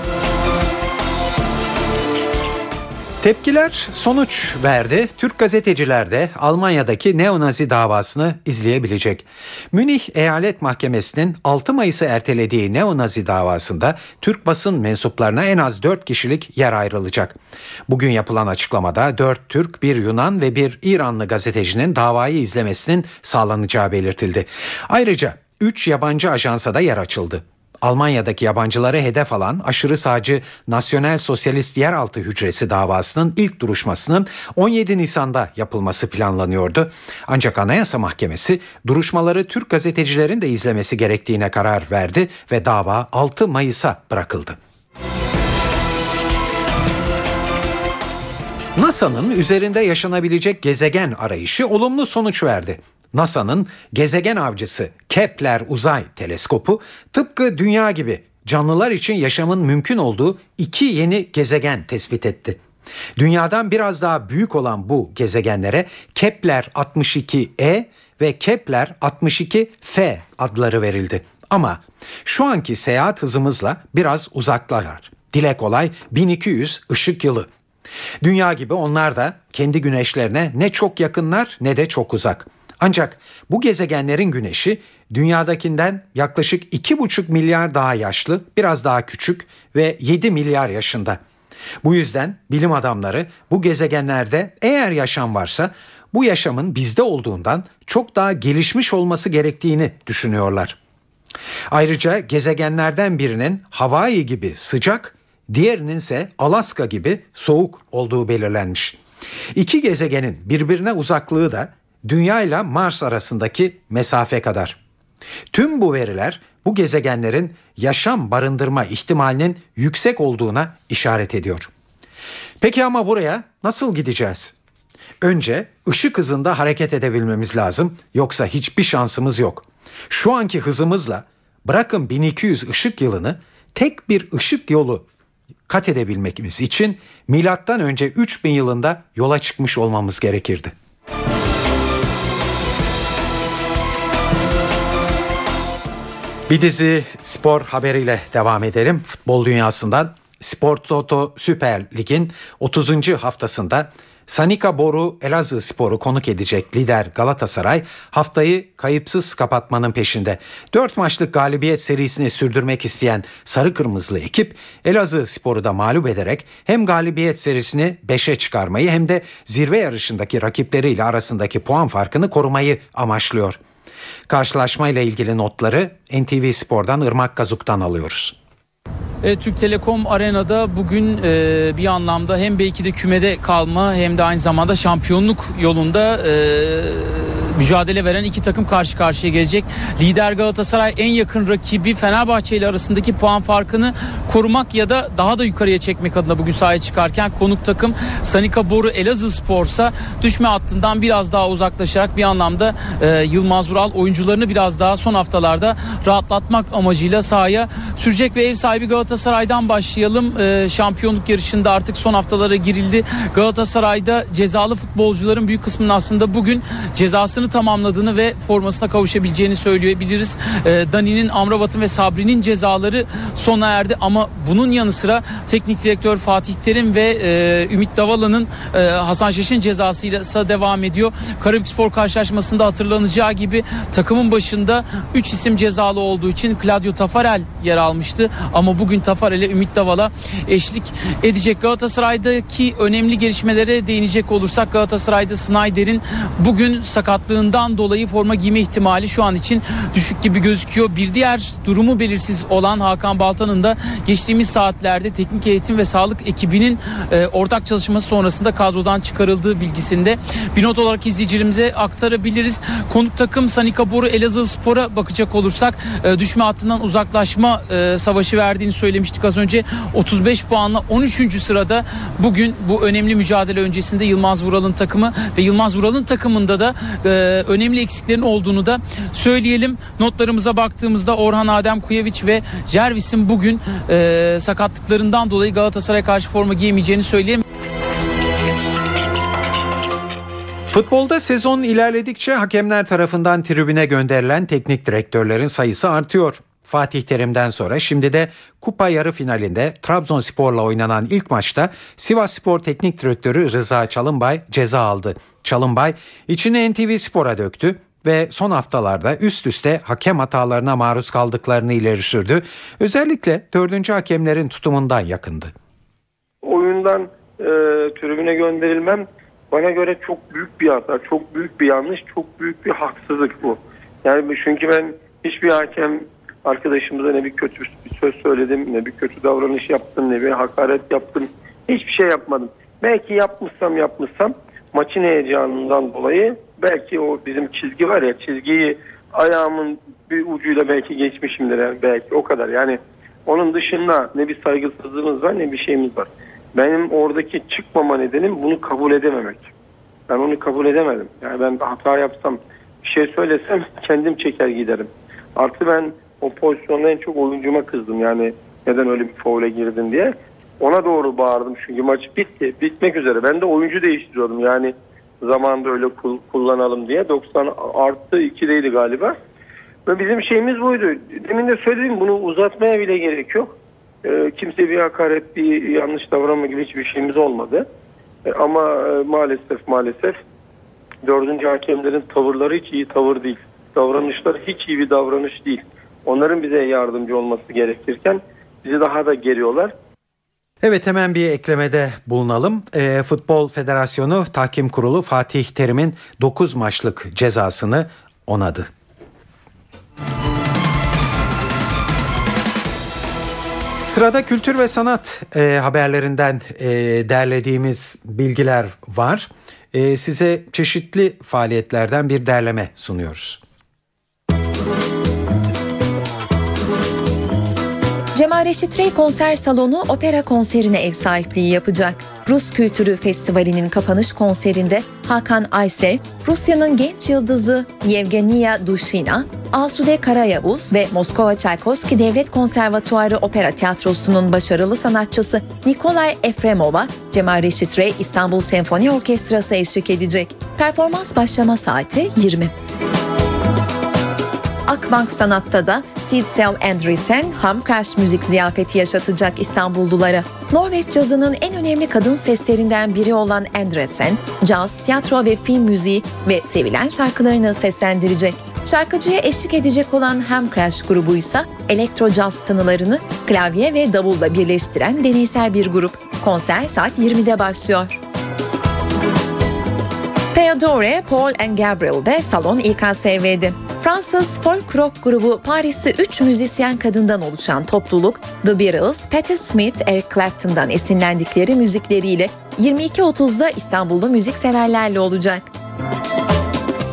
Tepkiler sonuç verdi. Türk gazeteciler de Almanya'daki neonazi davasını izleyebilecek. Münih Eyalet Mahkemesi'nin 6 Mayıs'ı ertelediği neonazi davasında Türk basın mensuplarına en az 4 kişilik yer ayrılacak. Bugün yapılan açıklamada 4 Türk, bir Yunan ve bir İranlı gazetecinin davayı izlemesinin sağlanacağı belirtildi. Ayrıca 3 yabancı ajansa da yer açıldı. Almanya'daki yabancıları hedef alan aşırı sağcı Nasyonel Sosyalist Yeraltı Hücresi davasının ilk duruşmasının 17 Nisan'da yapılması planlanıyordu. Ancak Anayasa Mahkemesi duruşmaları Türk gazetecilerin de izlemesi gerektiğine karar verdi ve dava 6 Mayıs'a bırakıldı. NASA'nın üzerinde yaşanabilecek gezegen arayışı olumlu sonuç verdi. NASA'nın gezegen avcısı Kepler Uzay Teleskopu tıpkı Dünya gibi canlılar için yaşamın mümkün olduğu iki yeni gezegen tespit etti. Dünyadan biraz daha büyük olan bu gezegenlere Kepler 62e ve Kepler 62f adları verildi. Ama şu anki seyahat hızımızla biraz uzaklar. Dile kolay 1200 ışık yılı. Dünya gibi onlar da kendi güneşlerine ne çok yakınlar ne de çok uzak. Ancak bu gezegenlerin güneşi dünyadakinden yaklaşık 2,5 milyar daha yaşlı, biraz daha küçük ve 7 milyar yaşında. Bu yüzden bilim adamları bu gezegenlerde eğer yaşam varsa bu yaşamın bizde olduğundan çok daha gelişmiş olması gerektiğini düşünüyorlar. Ayrıca gezegenlerden birinin Hawaii gibi sıcak, diğerinin ise Alaska gibi soğuk olduğu belirlenmiş. İki gezegenin birbirine uzaklığı da Dünya ile Mars arasındaki mesafe kadar. Tüm bu veriler bu gezegenlerin yaşam barındırma ihtimalinin yüksek olduğuna işaret ediyor. Peki ama buraya nasıl gideceğiz? Önce ışık hızında hareket edebilmemiz lazım yoksa hiçbir şansımız yok. Şu anki hızımızla bırakın 1200 ışık yılını tek bir ışık yolu kat edebilmemiz için milattan önce 3000 yılında yola çıkmış olmamız gerekirdi. Bir dizi spor haberiyle devam edelim. Futbol dünyasından Spor Toto Süper Lig'in 30. haftasında Sanika Boru Elazığ Spor'u konuk edecek lider Galatasaray haftayı kayıpsız kapatmanın peşinde. 4 maçlık galibiyet serisini sürdürmek isteyen sarı kırmızılı ekip Elazığ Spor'u da mağlup ederek hem galibiyet serisini 5'e çıkarmayı hem de zirve yarışındaki rakipleriyle arasındaki puan farkını korumayı amaçlıyor. Karşılaşmayla ilgili notları NTV Spor'dan Irmak Gazuk'tan alıyoruz. E, Türk Telekom Arena'da bugün e, bir anlamda hem belki de kümede kalma hem de aynı zamanda şampiyonluk yolunda e, mücadele veren iki takım karşı karşıya gelecek. Lider Galatasaray en yakın rakibi Fenerbahçe ile arasındaki puan farkını korumak ya da daha da yukarıya çekmek adına bugün sahaya çıkarken konuk takım Sanika Boru Elazığ Spor'sa düşme hattından biraz daha uzaklaşarak bir anlamda e, Yılmaz Vural oyuncularını biraz daha son haftalarda rahatlatmak amacıyla sahaya sürecek ve ev sahibi Galatasaray'dan başlayalım. E, şampiyonluk yarışında artık son haftalara girildi. Galatasaray'da cezalı futbolcuların büyük kısmının aslında bugün cezasını tamamladığını ve formasına kavuşabileceğini söyleyebiliriz. E, Dani'nin, Amrabat'ın ve Sabri'nin cezaları sona erdi ama bunun yanı sıra teknik direktör Fatih Terim ve e, Ümit Davala'nın e, Hasan Şaş'ın cezasıyla devam ediyor. Karabükspor karşılaşmasında hatırlanacağı gibi takımın başında 3 isim cezalı olduğu için Claudio Tafarel yer almıştı ama bugün Tafarel'e Ümit Davala eşlik edecek. Galatasaray'daki önemli gelişmelere değinecek olursak Galatasaray'da Snyder'in bugün sakatlığından dolayı forma giyme ihtimali şu an için düşük gibi gözüküyor. Bir diğer durumu belirsiz olan Hakan Baltan'ın da geçtiğimiz saatlerde teknik eğitim ve sağlık ekibinin e, ortak çalışması sonrasında kadrodan çıkarıldığı bilgisinde bir not olarak izleyicilerimize aktarabiliriz. Konuk takım Sanika Boru Elazığ Spor'a bakacak olursak e, düşme hattından uzaklaşma e, savaşı verdiğini söylemiştik az önce. 35 puanla 13. sırada bugün bu önemli mücadele öncesinde Yılmaz Vural'ın takımı ve Yılmaz Vural'ın takımında da e, önemli eksiklerin olduğunu da söyleyelim. Notlarımıza baktığımızda Orhan Adem Kuyeviç ve Jervis'in bugün e, sakatlıklarından dolayı Galatasaray'a karşı forma giyemeyeceğini söyleyeyim. Futbolda sezon ilerledikçe hakemler tarafından tribüne gönderilen teknik direktörlerin sayısı artıyor. Fatih Terim'den sonra şimdi de kupa yarı finalinde Trabzonspor'la oynanan ilk maçta Sivas Spor Teknik Direktörü Rıza Çalınbay ceza aldı. Çalınbay içini NTV Spor'a döktü ve son haftalarda üst üste hakem hatalarına maruz kaldıklarını ileri sürdü. Özellikle dördüncü hakemlerin tutumundan yakındı. Oyundan e, tribüne gönderilmem bana göre çok büyük bir hata, çok büyük bir yanlış, çok büyük bir haksızlık bu. Yani çünkü ben hiçbir hakem arkadaşımıza ne bir kötü bir söz söyledim, ne bir kötü davranış yaptım, ne bir hakaret yaptım. Hiçbir şey yapmadım. Belki yapmışsam yapmışsam maçın heyecanından dolayı belki o bizim çizgi var ya çizgiyi ayağımın bir ucuyla belki geçmişimdir yani belki o kadar. Yani onun dışında ne bir saygısızlığımız var ne bir şeyimiz var. Benim oradaki çıkmama nedenim bunu kabul edememek. Ben onu kabul edemedim. Yani ben hata yapsam bir şey söylesem kendim çeker giderim. Artı ben o pozisyonda en çok oyuncuma kızdım. Yani neden öyle bir faule girdin diye. Ona doğru bağırdım çünkü maç bitti. Bitmek üzere. Ben de oyuncu değiştiriyordum. Yani zamanda öyle kullanalım diye. 90 arttı 2'deydi galiba. Ve bizim şeyimiz buydu. Demin de söyledim bunu uzatmaya bile gerek yok. E, kimse bir hakaret, bir yanlış davranma gibi hiçbir şeyimiz olmadı. E, ama e, maalesef maalesef dördüncü hakemlerin tavırları hiç iyi tavır değil. Davranışları hiç iyi bir davranış değil. Onların bize yardımcı olması gerekirken bizi daha da geriyorlar. Evet hemen bir eklemede bulunalım. E, Futbol Federasyonu Tahkim Kurulu Fatih Terim'in 9 maçlık cezasını onadı. Sırada kültür ve sanat e, haberlerinden e, derlediğimiz bilgiler var. E, size çeşitli faaliyetlerden bir derleme sunuyoruz. Cemal Reşit Rey konser salonu opera konserine ev sahipliği yapacak. Rus Kültürü Festivali'nin kapanış konserinde Hakan Aysev, Rusya'nın genç yıldızı Yevgenia Dushina, Asude Karayavuz ve Moskova Çaykovski Devlet Konservatuarı Opera Tiyatrosu'nun başarılı sanatçısı Nikolay Efremova, Cemal Reşit Rey İstanbul Senfoni Orkestrası eşlik edecek. Performans başlama saati 20. Akbank Sanat'ta da Sidsel Andresen Ham Crash müzik ziyafeti yaşatacak İstanbullulara. Norveç cazının en önemli kadın seslerinden biri olan Andresen, caz, tiyatro ve film müziği ve sevilen şarkılarını seslendirecek. Şarkıcıya eşlik edecek olan Ham Crash grubu ise elektro caz tınılarını klavye ve davulla birleştiren deneysel bir grup. Konser saat 20'de başlıyor. Theodore, Paul and Gabriel de salon İKSV'di. Fransız folk rock grubu Paris'te 3 müzisyen kadından oluşan topluluk The Beatles, Patti Smith, Eric Clapton'dan esinlendikleri müzikleriyle 22.30'da İstanbul'da müzikseverlerle olacak.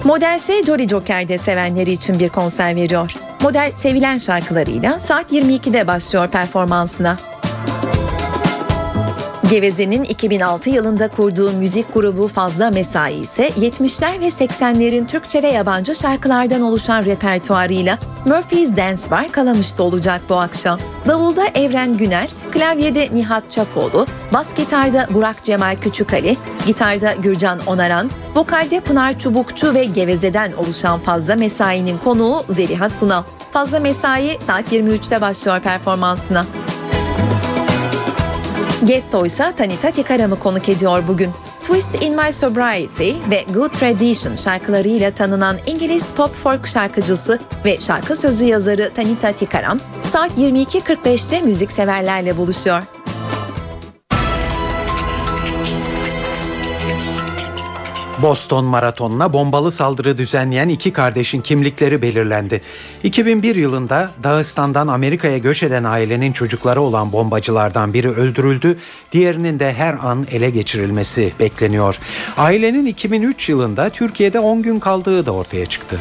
Model ise Jolly Joker'de sevenleri için bir konser veriyor. Model sevilen şarkılarıyla saat 22'de başlıyor performansına. Geveze'nin 2006 yılında kurduğu müzik grubu Fazla Mesai ise 70'ler ve 80'lerin Türkçe ve yabancı şarkılardan oluşan repertuarıyla Murphy's Dance Bar Kalamış'ta olacak bu akşam. Davulda Evren Güner, klavyede Nihat Çapoğlu, bas gitarda Burak Cemal Küçükali, gitarda Gürcan Onaran, vokalde Pınar Çubukçu ve Geveze'den oluşan Fazla Mesai'nin konuğu Zeliha Sunal. Fazla Mesai saat 23'te başlıyor performansına. Getto ise Tanita Tikaram'ı konuk ediyor bugün. Twist in My Sobriety ve Good Tradition şarkılarıyla tanınan İngiliz pop folk şarkıcısı ve şarkı sözü yazarı Tanita Tikaram saat 22.45'te müzikseverlerle buluşuyor. Boston Maratonu'na bombalı saldırı düzenleyen iki kardeşin kimlikleri belirlendi. 2001 yılında Dağıstan'dan Amerika'ya göç eden ailenin çocukları olan bombacılardan biri öldürüldü, diğerinin de her an ele geçirilmesi bekleniyor. Ailenin 2003 yılında Türkiye'de 10 gün kaldığı da ortaya çıktı.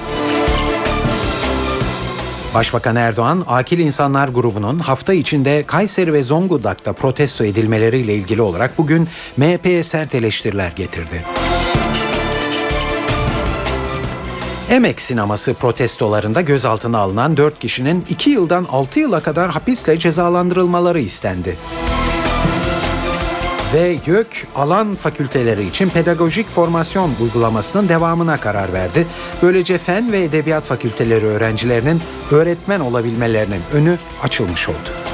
Başbakan Erdoğan, Akil İnsanlar grubunun hafta içinde Kayseri ve Zonguldak'ta protesto edilmeleriyle ilgili olarak bugün MHP'ye sert eleştiriler getirdi. Emek sineması protestolarında gözaltına alınan 4 kişinin 2 yıldan 6 yıla kadar hapisle cezalandırılmaları istendi. Ve YÖK alan fakülteleri için pedagojik formasyon uygulamasının devamına karar verdi. Böylece fen ve edebiyat fakülteleri öğrencilerinin öğretmen olabilmelerinin önü açılmış oldu.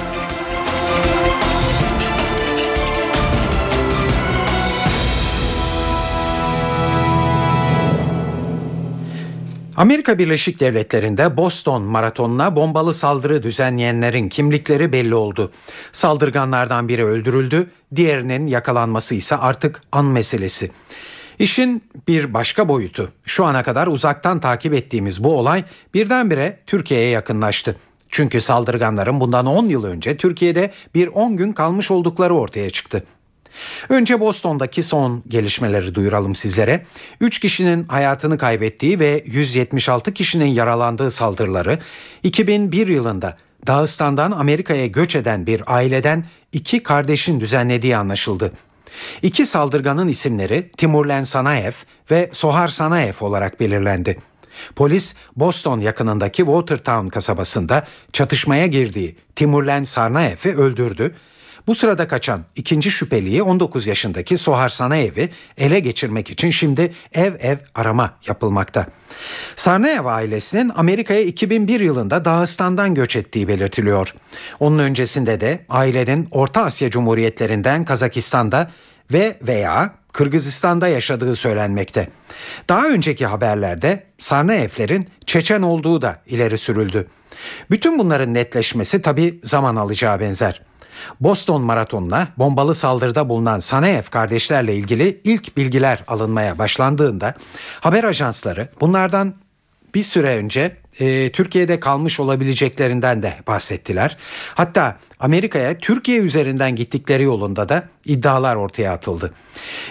Amerika Birleşik Devletleri'nde Boston maratonuna bombalı saldırı düzenleyenlerin kimlikleri belli oldu. Saldırganlardan biri öldürüldü, diğerinin yakalanması ise artık an meselesi. İşin bir başka boyutu. Şu ana kadar uzaktan takip ettiğimiz bu olay birdenbire Türkiye'ye yakınlaştı. Çünkü saldırganların bundan 10 yıl önce Türkiye'de bir 10 gün kalmış oldukları ortaya çıktı. Önce Boston'daki son gelişmeleri duyuralım sizlere. 3 kişinin hayatını kaybettiği ve 176 kişinin yaralandığı saldırıları 2001 yılında Dağıstan'dan Amerika'ya göç eden bir aileden iki kardeşin düzenlediği anlaşıldı. İki saldırganın isimleri Timurlen Sanaev ve Sohar Sanaev olarak belirlendi. Polis Boston yakınındaki Watertown kasabasında çatışmaya girdiği Timurlen Sarnaev'i öldürdü bu sırada kaçan ikinci şüpheliyi 19 yaşındaki Sohar Sanaev'i ele geçirmek için şimdi ev ev arama yapılmakta. Sarnaev ailesinin Amerika'ya 2001 yılında Dağıstan'dan göç ettiği belirtiliyor. Onun öncesinde de ailenin Orta Asya Cumhuriyetlerinden Kazakistan'da ve veya Kırgızistan'da yaşadığı söylenmekte. Daha önceki haberlerde Sarnaevlerin Çeçen olduğu da ileri sürüldü. Bütün bunların netleşmesi tabi zaman alacağı benzer. Boston Maratonu'na bombalı saldırıda bulunan Sanaev kardeşlerle ilgili ilk bilgiler alınmaya başlandığında haber ajansları bunlardan bir süre önce e, Türkiye'de kalmış olabileceklerinden de bahsettiler. Hatta Amerika'ya Türkiye üzerinden gittikleri yolunda da iddialar ortaya atıldı.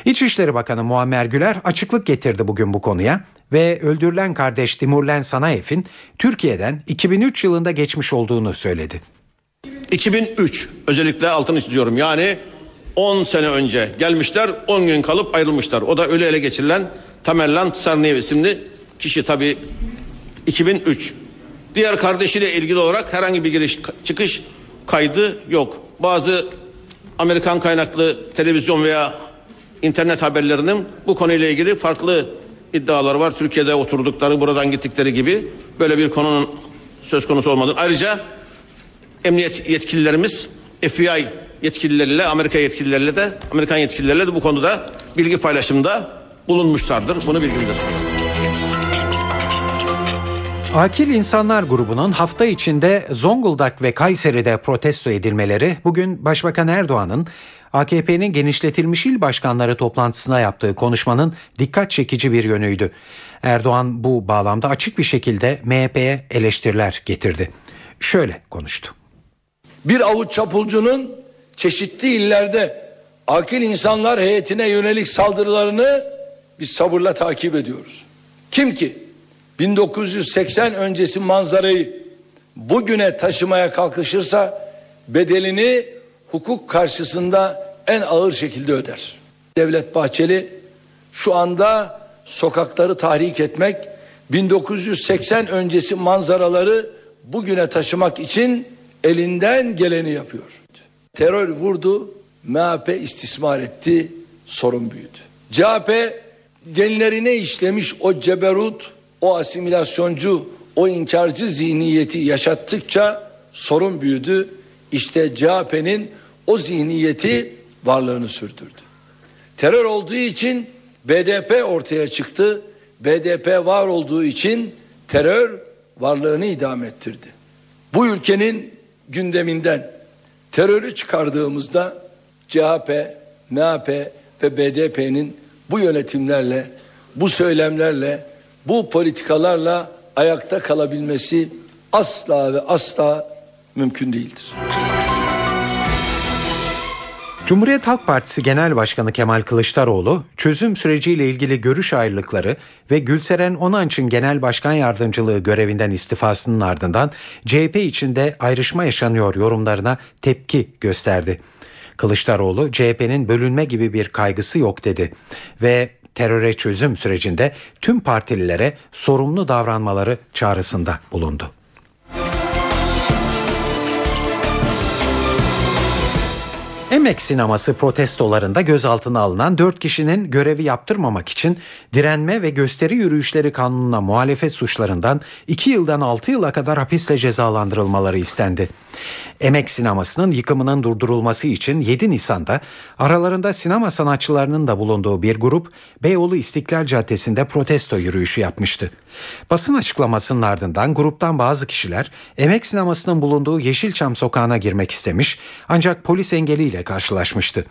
İçişleri Bakanı Muammer Güler açıklık getirdi bugün bu konuya ve öldürülen kardeş Timurlen Sanaev'in Türkiye'den 2003 yılında geçmiş olduğunu söyledi. 2003 özellikle altını çiziyorum. Yani 10 sene önce gelmişler 10 gün kalıp ayrılmışlar. O da ölü ele geçirilen Tamerlan Sarniyev isimli kişi tabi 2003. Diğer kardeşiyle ilgili olarak herhangi bir giriş çıkış kaydı yok. Bazı Amerikan kaynaklı televizyon veya internet haberlerinin bu konuyla ilgili farklı iddialar var. Türkiye'de oturdukları, buradan gittikleri gibi böyle bir konunun söz konusu olmadı. Ayrıca emniyet yetkililerimiz FBI yetkilileriyle, Amerika yetkilileriyle de, Amerikan yetkilileriyle de bu konuda bilgi paylaşımında bulunmuşlardır. Bunu bilgimdir. Akil İnsanlar grubunun hafta içinde Zonguldak ve Kayseri'de protesto edilmeleri bugün Başbakan Erdoğan'ın AKP'nin genişletilmiş il başkanları toplantısına yaptığı konuşmanın dikkat çekici bir yönüydü. Erdoğan bu bağlamda açık bir şekilde MHP'ye eleştiriler getirdi. Şöyle konuştu. Bir avuç çapulcunun çeşitli illerde akil insanlar heyetine yönelik saldırılarını biz sabırla takip ediyoruz. Kim ki 1980 öncesi manzarayı bugüne taşımaya kalkışırsa bedelini hukuk karşısında en ağır şekilde öder. Devlet Bahçeli şu anda sokakları tahrik etmek, 1980 öncesi manzaraları bugüne taşımak için elinden geleni yapıyor. Terör vurdu, MHP istismar etti, sorun büyüdü. CHP genlerine işlemiş o ceberut, o asimilasyoncu, o inkarcı zihniyeti yaşattıkça sorun büyüdü. İşte CHP'nin o zihniyeti varlığını sürdürdü. Terör olduğu için BDP ortaya çıktı. BDP var olduğu için terör varlığını idame ettirdi. Bu ülkenin gündeminden terörü çıkardığımızda CHP, MHP ve BDP'nin bu yönetimlerle, bu söylemlerle, bu politikalarla ayakta kalabilmesi asla ve asla mümkün değildir. Cumhuriyet Halk Partisi Genel Başkanı Kemal Kılıçdaroğlu, çözüm süreciyle ilgili görüş ayrılıkları ve Gülseren Onanç'ın Genel Başkan Yardımcılığı görevinden istifasının ardından CHP içinde ayrışma yaşanıyor yorumlarına tepki gösterdi. Kılıçdaroğlu, CHP'nin bölünme gibi bir kaygısı yok dedi ve teröre çözüm sürecinde tüm partililere sorumlu davranmaları çağrısında bulundu. Emek sineması protestolarında gözaltına alınan 4 kişinin görevi yaptırmamak için direnme ve gösteri yürüyüşleri kanununa muhalefet suçlarından 2 yıldan 6 yıla kadar hapisle cezalandırılmaları istendi. Emek sinemasının yıkımının durdurulması için 7 Nisan'da aralarında sinema sanatçılarının da bulunduğu bir grup Beyoğlu İstiklal Caddesi'nde protesto yürüyüşü yapmıştı. Basın açıklamasının ardından gruptan bazı kişiler Emek sinemasının bulunduğu Yeşilçam sokağına girmek istemiş ancak polis engeliyle karşılaşmıştı.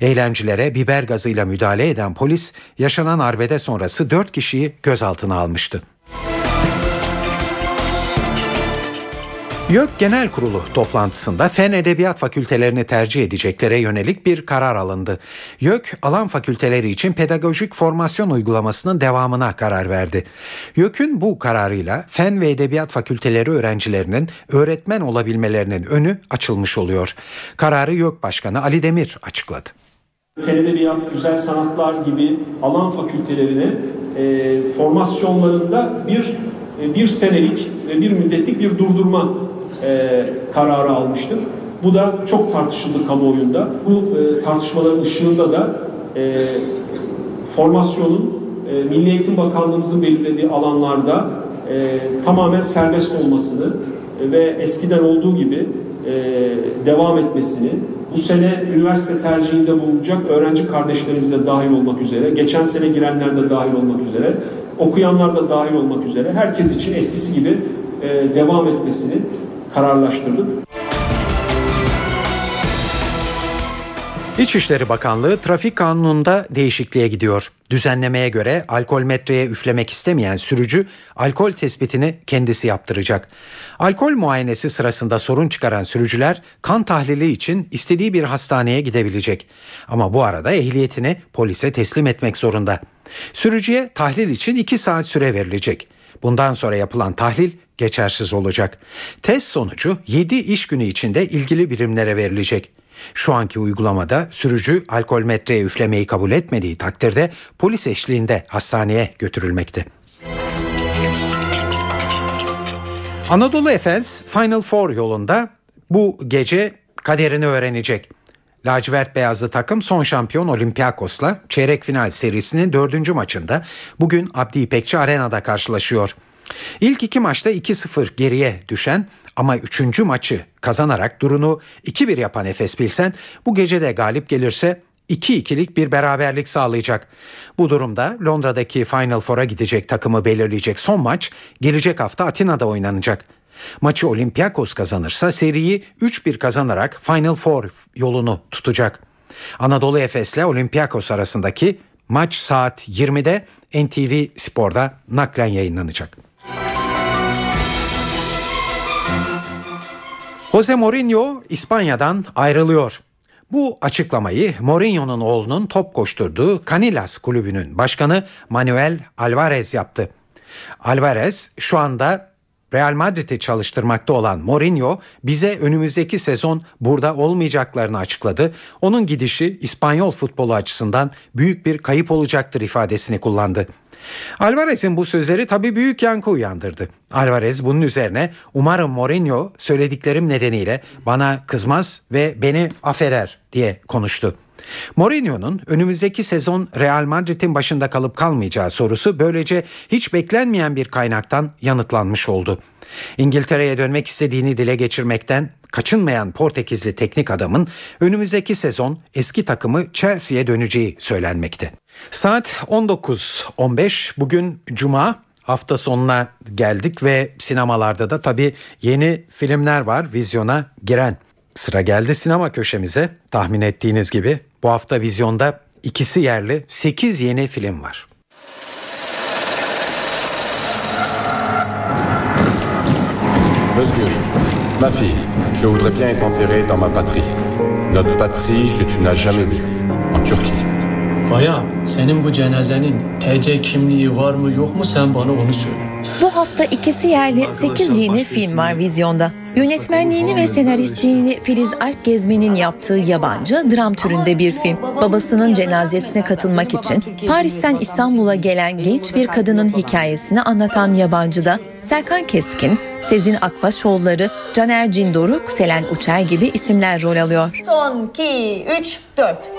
Eylemcilere biber gazıyla müdahale eden polis yaşanan arbede sonrası 4 kişiyi gözaltına almıştı. YÖK Genel Kurulu toplantısında Fen Edebiyat Fakültelerini tercih edeceklere yönelik bir karar alındı. YÖK alan fakülteleri için pedagojik formasyon uygulamasının devamına karar verdi. YÖK'ün bu kararıyla Fen ve Edebiyat Fakülteleri öğrencilerinin öğretmen olabilmelerinin önü açılmış oluyor. Kararı YÖK Başkanı Ali Demir açıkladı. Fen Edebiyat, Güzel Sanatlar gibi alan fakültelerine e, formasyonlarında bir e, bir senelik ve bir müddetlik bir durdurma e, kararı almıştık. Bu da çok tartışıldı kamuoyunda. Bu e, tartışmaların ışığında da e, formasyonun e, Milli Eğitim Bakanlığımızın belirlediği alanlarda e, tamamen serbest olmasını e, ve eskiden olduğu gibi e, devam etmesini, bu sene üniversite tercihinde bulunacak öğrenci kardeşlerimiz de dahil olmak üzere, geçen sene girenler de dahil olmak üzere, okuyanlar da dahil olmak üzere herkes için eskisi gibi e, devam etmesini kararlaştırdık. İçişleri Bakanlığı trafik kanununda değişikliğe gidiyor. Düzenlemeye göre alkol metreye üflemek istemeyen sürücü alkol tespitini kendisi yaptıracak. Alkol muayenesi sırasında sorun çıkaran sürücüler kan tahlili için istediği bir hastaneye gidebilecek. Ama bu arada ehliyetini polise teslim etmek zorunda. Sürücüye tahlil için 2 saat süre verilecek. Bundan sonra yapılan tahlil geçersiz olacak. Test sonucu 7 iş günü içinde ilgili birimlere verilecek. Şu anki uygulamada sürücü alkol metreye üflemeyi kabul etmediği takdirde polis eşliğinde hastaneye götürülmekte. Anadolu Efes Final Four yolunda bu gece kaderini öğrenecek. Lacivert beyazlı takım son şampiyon Olympiakos'la çeyrek final serisinin dördüncü maçında bugün Abdi İpekçi Arena'da karşılaşıyor. İlk iki maçta 2-0 geriye düşen ama üçüncü maçı kazanarak durunu 2-1 yapan Efes Pilsen bu gece de galip gelirse 2-2'lik bir beraberlik sağlayacak. Bu durumda Londra'daki Final Four'a gidecek takımı belirleyecek son maç gelecek hafta Atina'da oynanacak. Maçı Olympiakos kazanırsa seriyi 3-1 kazanarak Final Four yolunu tutacak. Anadolu Efes ile Olympiakos arasındaki maç saat 20'de NTV Spor'da naklen yayınlanacak. Jose Mourinho İspanya'dan ayrılıyor. Bu açıklamayı Mourinho'nun oğlunun top koşturduğu Canillas kulübünün başkanı Manuel Alvarez yaptı. Alvarez şu anda Real Madrid'i çalıştırmakta olan Mourinho bize önümüzdeki sezon burada olmayacaklarını açıkladı. Onun gidişi İspanyol futbolu açısından büyük bir kayıp olacaktır ifadesini kullandı. Alvarez'in bu sözleri tabii büyük yankı uyandırdı. Alvarez bunun üzerine umarım Mourinho söylediklerim nedeniyle bana kızmaz ve beni affeder diye konuştu. Mourinho'nun önümüzdeki sezon Real Madrid'in başında kalıp kalmayacağı sorusu böylece hiç beklenmeyen bir kaynaktan yanıtlanmış oldu. İngiltere'ye dönmek istediğini dile geçirmekten kaçınmayan Portekizli teknik adamın önümüzdeki sezon eski takımı Chelsea'ye döneceği söylenmekte. Saat 19.15 bugün Cuma hafta sonuna geldik ve sinemalarda da tabii yeni filmler var vizyona giren. Sıra geldi sinema köşemize. Tahmin ettiğiniz gibi bu hafta vizyonda ikisi yerli 8 yeni film var. Özgür, ma fille, je voudrais bien être enterré dans ma patrie. Notre patrie que tu n'as jamais vue, en Turquie. Baya senin bu cenazenin TC kimliği var mı yok mu? Sen bana onu söyle. Bu hafta ikisi yerli 8 yeni film var vizyonda. Yönetmenliğini ve senaristliğini Filiz Alp Gezmen'in yaptığı yabancı dram türünde bir film. Babasının cenazesine katılmak için Paris'ten İstanbul'a gelen genç bir kadının hikayesini anlatan yabancıda Serkan Keskin, Sezin Akbaşoğulları, Caner Cindoruk, Selen Uçer gibi isimler rol alıyor. Son 2, 3, 4.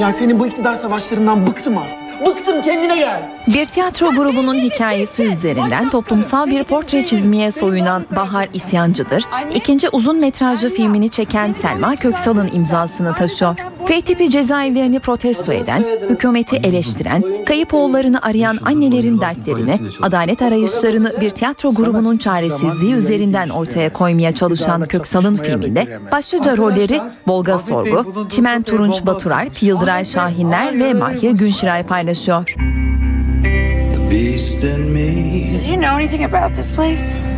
Ya senin bu iktidar savaşlarından bıktım artık. Bıktım kendine gel. Bir tiyatro grubunun hikayesi üzerinden toplumsal bir portre çizmeye soyunan Bahar İsyancı'dır. İkinci uzun metrajlı filmini çeken Selma Köksal'ın imzasını taşıyor. F tipi cezaevlerini protesto eden, hükümeti eleştiren, kayıp oğullarını arayan annelerin dertlerini, adalet arayışlarını bir tiyatro grubunun çaresizliği üzerinden ortaya koymaya çalışan Köksal'ın filminde başlıca rolleri Volga Sorgu, Çimen Turunç Baturalp, Yıldıray Şahinler ve Mahir Günşiray paylaşıyor. Did you know anything about this place?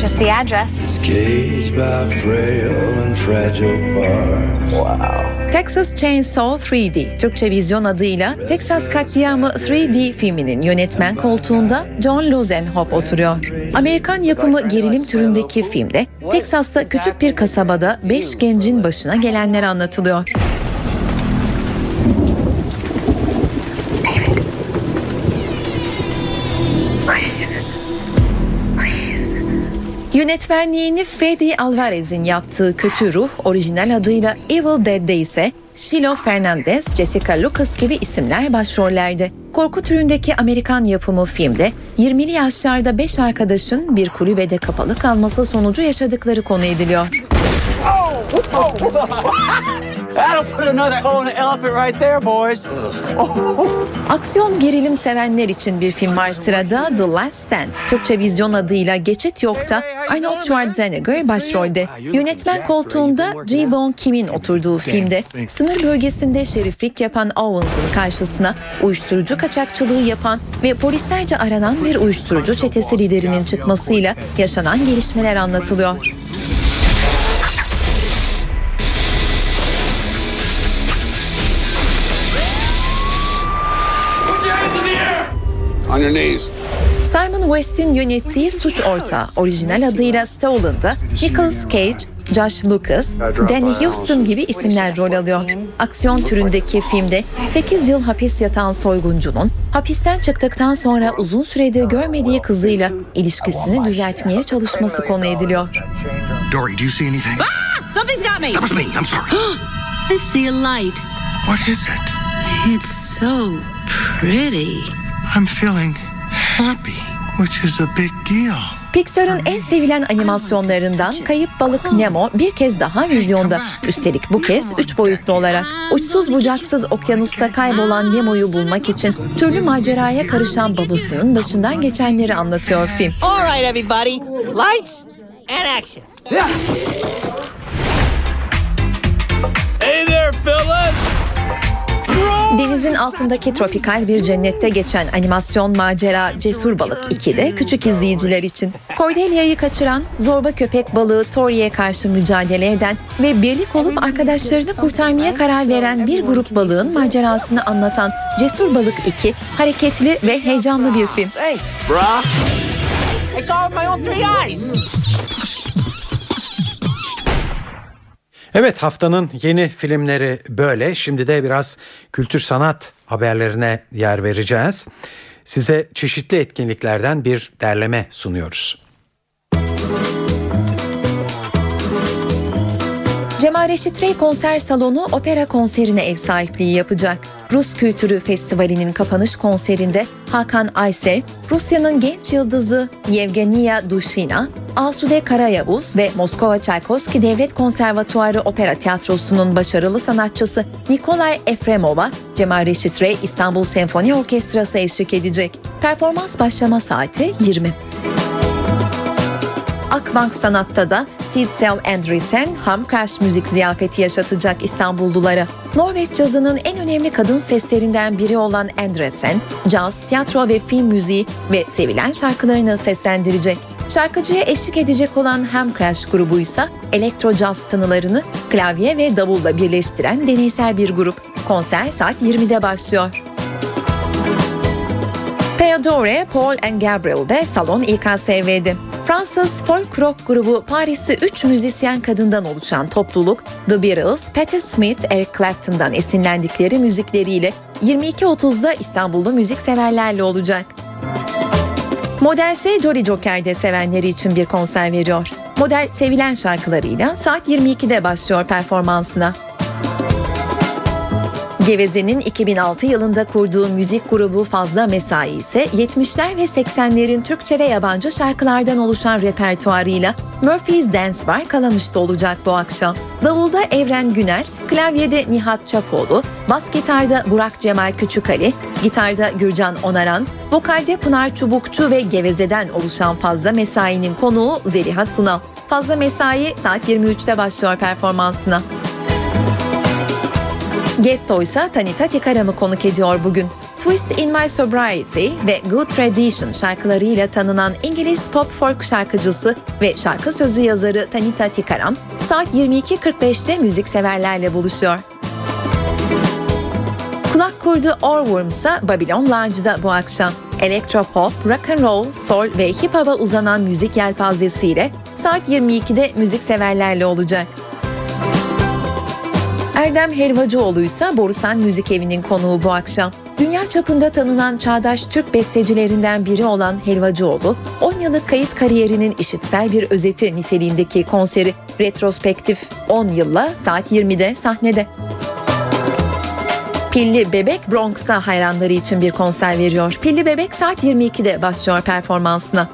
Just the address. is caged by frail and fragile bars. Texas Chainsaw 3D, Türkçe vizyon adıyla Texas Katliamı 3D filminin yönetmen koltuğunda John Luzenhop oturuyor. Amerikan yapımı gerilim türündeki filmde Texas'ta küçük bir kasabada 5 gencin başına gelenler anlatılıyor. Yönetmenliğini Fede Alvarez'in yaptığı Kötü Ruh, orijinal adıyla Evil Dead'de ise Shiloh Fernandez, Jessica Lucas gibi isimler başrollerde. Korku türündeki Amerikan yapımı filmde 20'li yaşlarda 5 arkadaşın bir kulübede kapalı kalması sonucu yaşadıkları konu ediliyor. That'll put another hole in the elephant right there, boys. Aksiyon gerilim sevenler için bir film var sırada The Last Stand. Türkçe vizyon adıyla Geçit Yok'ta Arnold Schwarzenegger başrolde. Yönetmen koltuğunda Ji-Won Kim'in oturduğu filmde sınır bölgesinde şeriflik yapan Owens'ın karşısına uyuşturucu kaçakçılığı yapan ve polislerce aranan bir uyuşturucu çetesi liderinin çıkmasıyla yaşanan gelişmeler anlatılıyor. On your knees. Simon West'in yönettiği Suç Ortağı, orijinal adıyla Stolen'da Nicolas Cage, Josh Lucas, Danny Houston gibi isimler rol alıyor. Aksiyon türündeki filmde 8 yıl hapis yatan soyguncunun hapisten çıktıktan sonra uzun süredir görmediği kızıyla ilişkisini düzeltmeye çalışması konu ediliyor. Dory, do you see anything? Ah! Something's got me. That was me. I'm sorry. [gasps] I see a light. What is it? It's so pretty. I'm feeling happy, which is a big deal. Pixar'ın en sevilen animasyonlarından Kayıp Balık Nemo bir kez daha vizyonda. Üstelik bu kez üç boyutlu olarak. Uçsuz bucaksız okyanusta kaybolan Nemo'yu bulmak için türlü maceraya karışan babasının başından geçenleri anlatıyor film. All right, everybody. Lights and action. Hey there, fellas. Denizin altındaki tropikal bir cennette geçen animasyon macera Cesur Balık 2'de küçük izleyiciler için. Cordelia'yı kaçıran, zorba köpek balığı Tori'ye karşı mücadele eden ve birlik olup arkadaşlarını kurtarmaya karar veren bir grup balığın macerasını anlatan Cesur Balık 2, hareketli ve heyecanlı bir film. Thanks, Evet haftanın yeni filmleri böyle. Şimdi de biraz kültür sanat haberlerine yer vereceğiz. Size çeşitli etkinliklerden bir derleme sunuyoruz. Cemal Reşit Rey konser salonu opera konserine ev sahipliği yapacak. Rus Kültürü Festivali'nin kapanış konserinde Hakan Aysel, Rusya'nın genç yıldızı Yevgenia Dushina, Asude Karayavuz ve Moskova Çaykovski Devlet Konservatuarı Opera Tiyatrosu'nun başarılı sanatçısı Nikolay Efremova, Cemal Reşit Rey İstanbul Senfoni Orkestrası eşlik edecek. Performans başlama saati 20. Akbank Sanat'ta da Sidsel Andresen Ham Crash müzik ziyafeti yaşatacak İstanbullulara. Norveç cazının en önemli kadın seslerinden biri olan Andresen, caz, tiyatro ve film müziği ve sevilen şarkılarını seslendirecek. Şarkıcıya eşlik edecek olan Ham Crash grubu ise elektro caz tınılarını klavye ve davulla birleştiren deneysel bir grup. Konser saat 20'de başlıyor. Theodore, Paul and Gabriel de salon İKSV'di. Fransız folk rock grubu Paris'i 3 müzisyen kadından oluşan topluluk The Beatles, Patti Smith, Eric Clapton'dan esinlendikleri müzikleriyle 22.30'da İstanbul'da müzik severlerle olacak. Model ise Jolly Joker'de sevenleri için bir konser veriyor. Model sevilen şarkılarıyla saat 22'de başlıyor performansına. Geveze'nin 2006 yılında kurduğu müzik grubu Fazla Mesai ise 70'ler ve 80'lerin Türkçe ve yabancı şarkılardan oluşan repertuarıyla Murphy's Dance var Kalamış'ta olacak bu akşam. Davulda Evren Güner, klavyede Nihat Çapoğlu, bas gitarda Burak Cemal Küçükali, gitarda Gürcan Onaran, vokalde Pınar Çubukçu ve Geveze'den oluşan Fazla Mesai'nin konuğu Zeliha Sunal. Fazla Mesai saat 23'te başlıyor performansına. Getto ise Tanita Tikaram'ı konuk ediyor bugün. Twist in My Sobriety ve Good Tradition şarkılarıyla tanınan İngiliz pop folk şarkıcısı ve şarkı sözü yazarı Tanita Tikaram saat 22.45'te müzikseverlerle buluşuyor. Kulak kurdu Orworm ise Babylon Lounge'da bu akşam. Elektropop, rock and roll, soul ve hip hop'a uzanan müzik yelpazesiyle saat 22'de müzikseverlerle olacak. Erdem Helvacıoğlu ise Borusan Müzik Evi'nin konuğu bu akşam. Dünya çapında tanınan çağdaş Türk bestecilerinden biri olan Helvacıoğlu, 10 yıllık kayıt kariyerinin işitsel bir özeti niteliğindeki konseri retrospektif 10 yılla saat 20'de sahnede. Pilli Bebek Bronx'ta hayranları için bir konser veriyor. Pilli Bebek saat 22'de başlıyor performansına.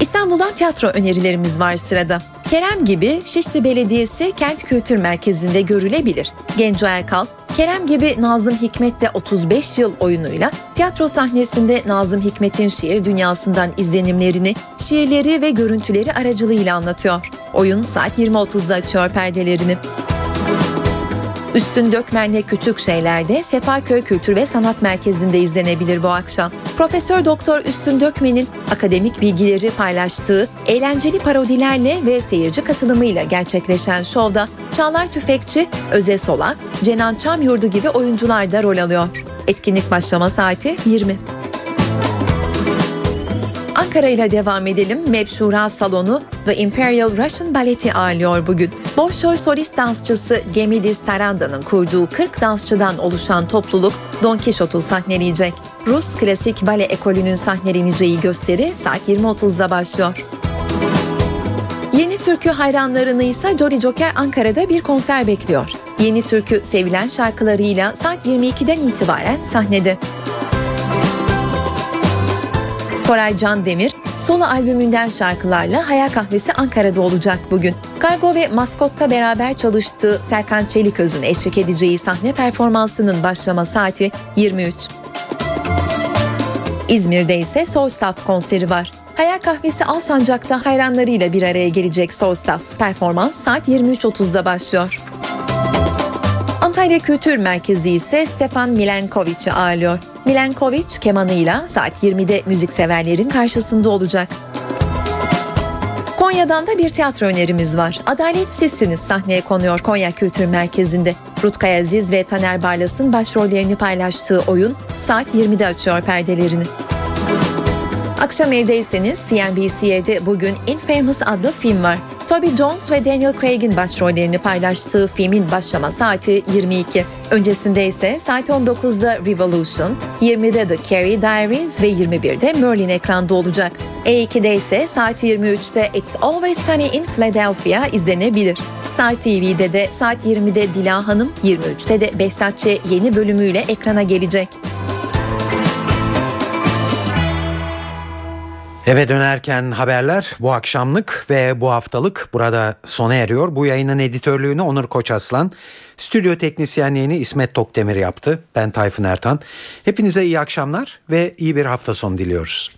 İstanbul'dan tiyatro önerilerimiz var sırada. Kerem gibi Şişli Belediyesi Kent Kültür Merkezi'nde görülebilir. Genco Erkal, Kerem gibi Nazım Hikmet'le 35 yıl oyunuyla tiyatro sahnesinde Nazım Hikmet'in şiir dünyasından izlenimlerini, şiirleri ve görüntüleri aracılığıyla anlatıyor. Oyun saat 20.30'da açıyor perdelerini. Üstün Dökmen'le Küçük Şeyler'de Sefaköy Kültür ve Sanat Merkezi'nde izlenebilir bu akşam. Profesör Doktor Üstün Dökmen'in akademik bilgileri paylaştığı eğlenceli parodilerle ve seyirci katılımıyla gerçekleşen şovda Çağlar Tüfekçi, Öze Solak, Cenan Çamyurdu gibi oyuncular da rol alıyor. Etkinlik başlama saati 20. Ankara ile devam edelim. Mevşura Salonu The Imperial Russian Ballet'i ağırlıyor bugün. Bolşoy solist dansçısı Gemidis Taranda'nın kurduğu 40 dansçıdan oluşan topluluk Don Quixote'u sahneleyecek. Rus klasik bale ekolünün sahneleneceği gösteri saat 20.30'da başlıyor. Yeni Türkü hayranlarını ise Jolly Joker Ankara'da bir konser bekliyor. Yeni Türkü sevilen şarkılarıyla saat 22'den itibaren sahnede. Koray Can Demir, solo albümünden şarkılarla Hayal Kahvesi Ankara'da olacak bugün. Kargo ve Maskot'ta beraber çalıştığı Serkan Çeliköz'ün eşlik edeceği sahne performansının başlama saati 23. İzmir'de ise Soul Staff konseri var. Hayal Kahvesi Alsancak'ta hayranlarıyla bir araya gelecek Soul Staff. Performans saat 23.30'da başlıyor. Antalya Kültür Merkezi ise Stefan Milenkovic'i ağırlıyor. Milenkovic kemanıyla saat 20'de müzikseverlerin karşısında olacak. Konya'dan da bir tiyatro önerimiz var. Adalet Sizsiniz sahneye konuyor Konya Kültür Merkezi'nde. Rutkay Aziz ve Taner Barlas'ın başrollerini paylaştığı oyun saat 20'de açıyor perdelerini. Akşam evdeyseniz CNBC'de bugün Infamous adlı film var. Toby Jones ve Daniel Craig'in başrollerini paylaştığı filmin başlama saati 22. Öncesinde ise saat 19'da Revolution, 20'de The Carrie Diaries ve 21'de Merlin ekranda olacak. E2'de ise saat 23'te It's Always Sunny in Philadelphia izlenebilir. Star TV'de de saat 20'de Dila Hanım, 23'te de Behzatçı yeni bölümüyle ekrana gelecek. Eve dönerken haberler bu akşamlık ve bu haftalık burada sona eriyor. Bu yayının editörlüğünü Onur Koçaslan, stüdyo teknisyenliğini İsmet Tokdemir yaptı. Ben Tayfun Ertan. Hepinize iyi akşamlar ve iyi bir hafta sonu diliyoruz.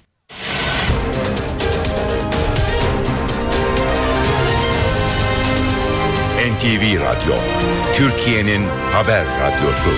NTV Radyo, Türkiye'nin haber radyosu.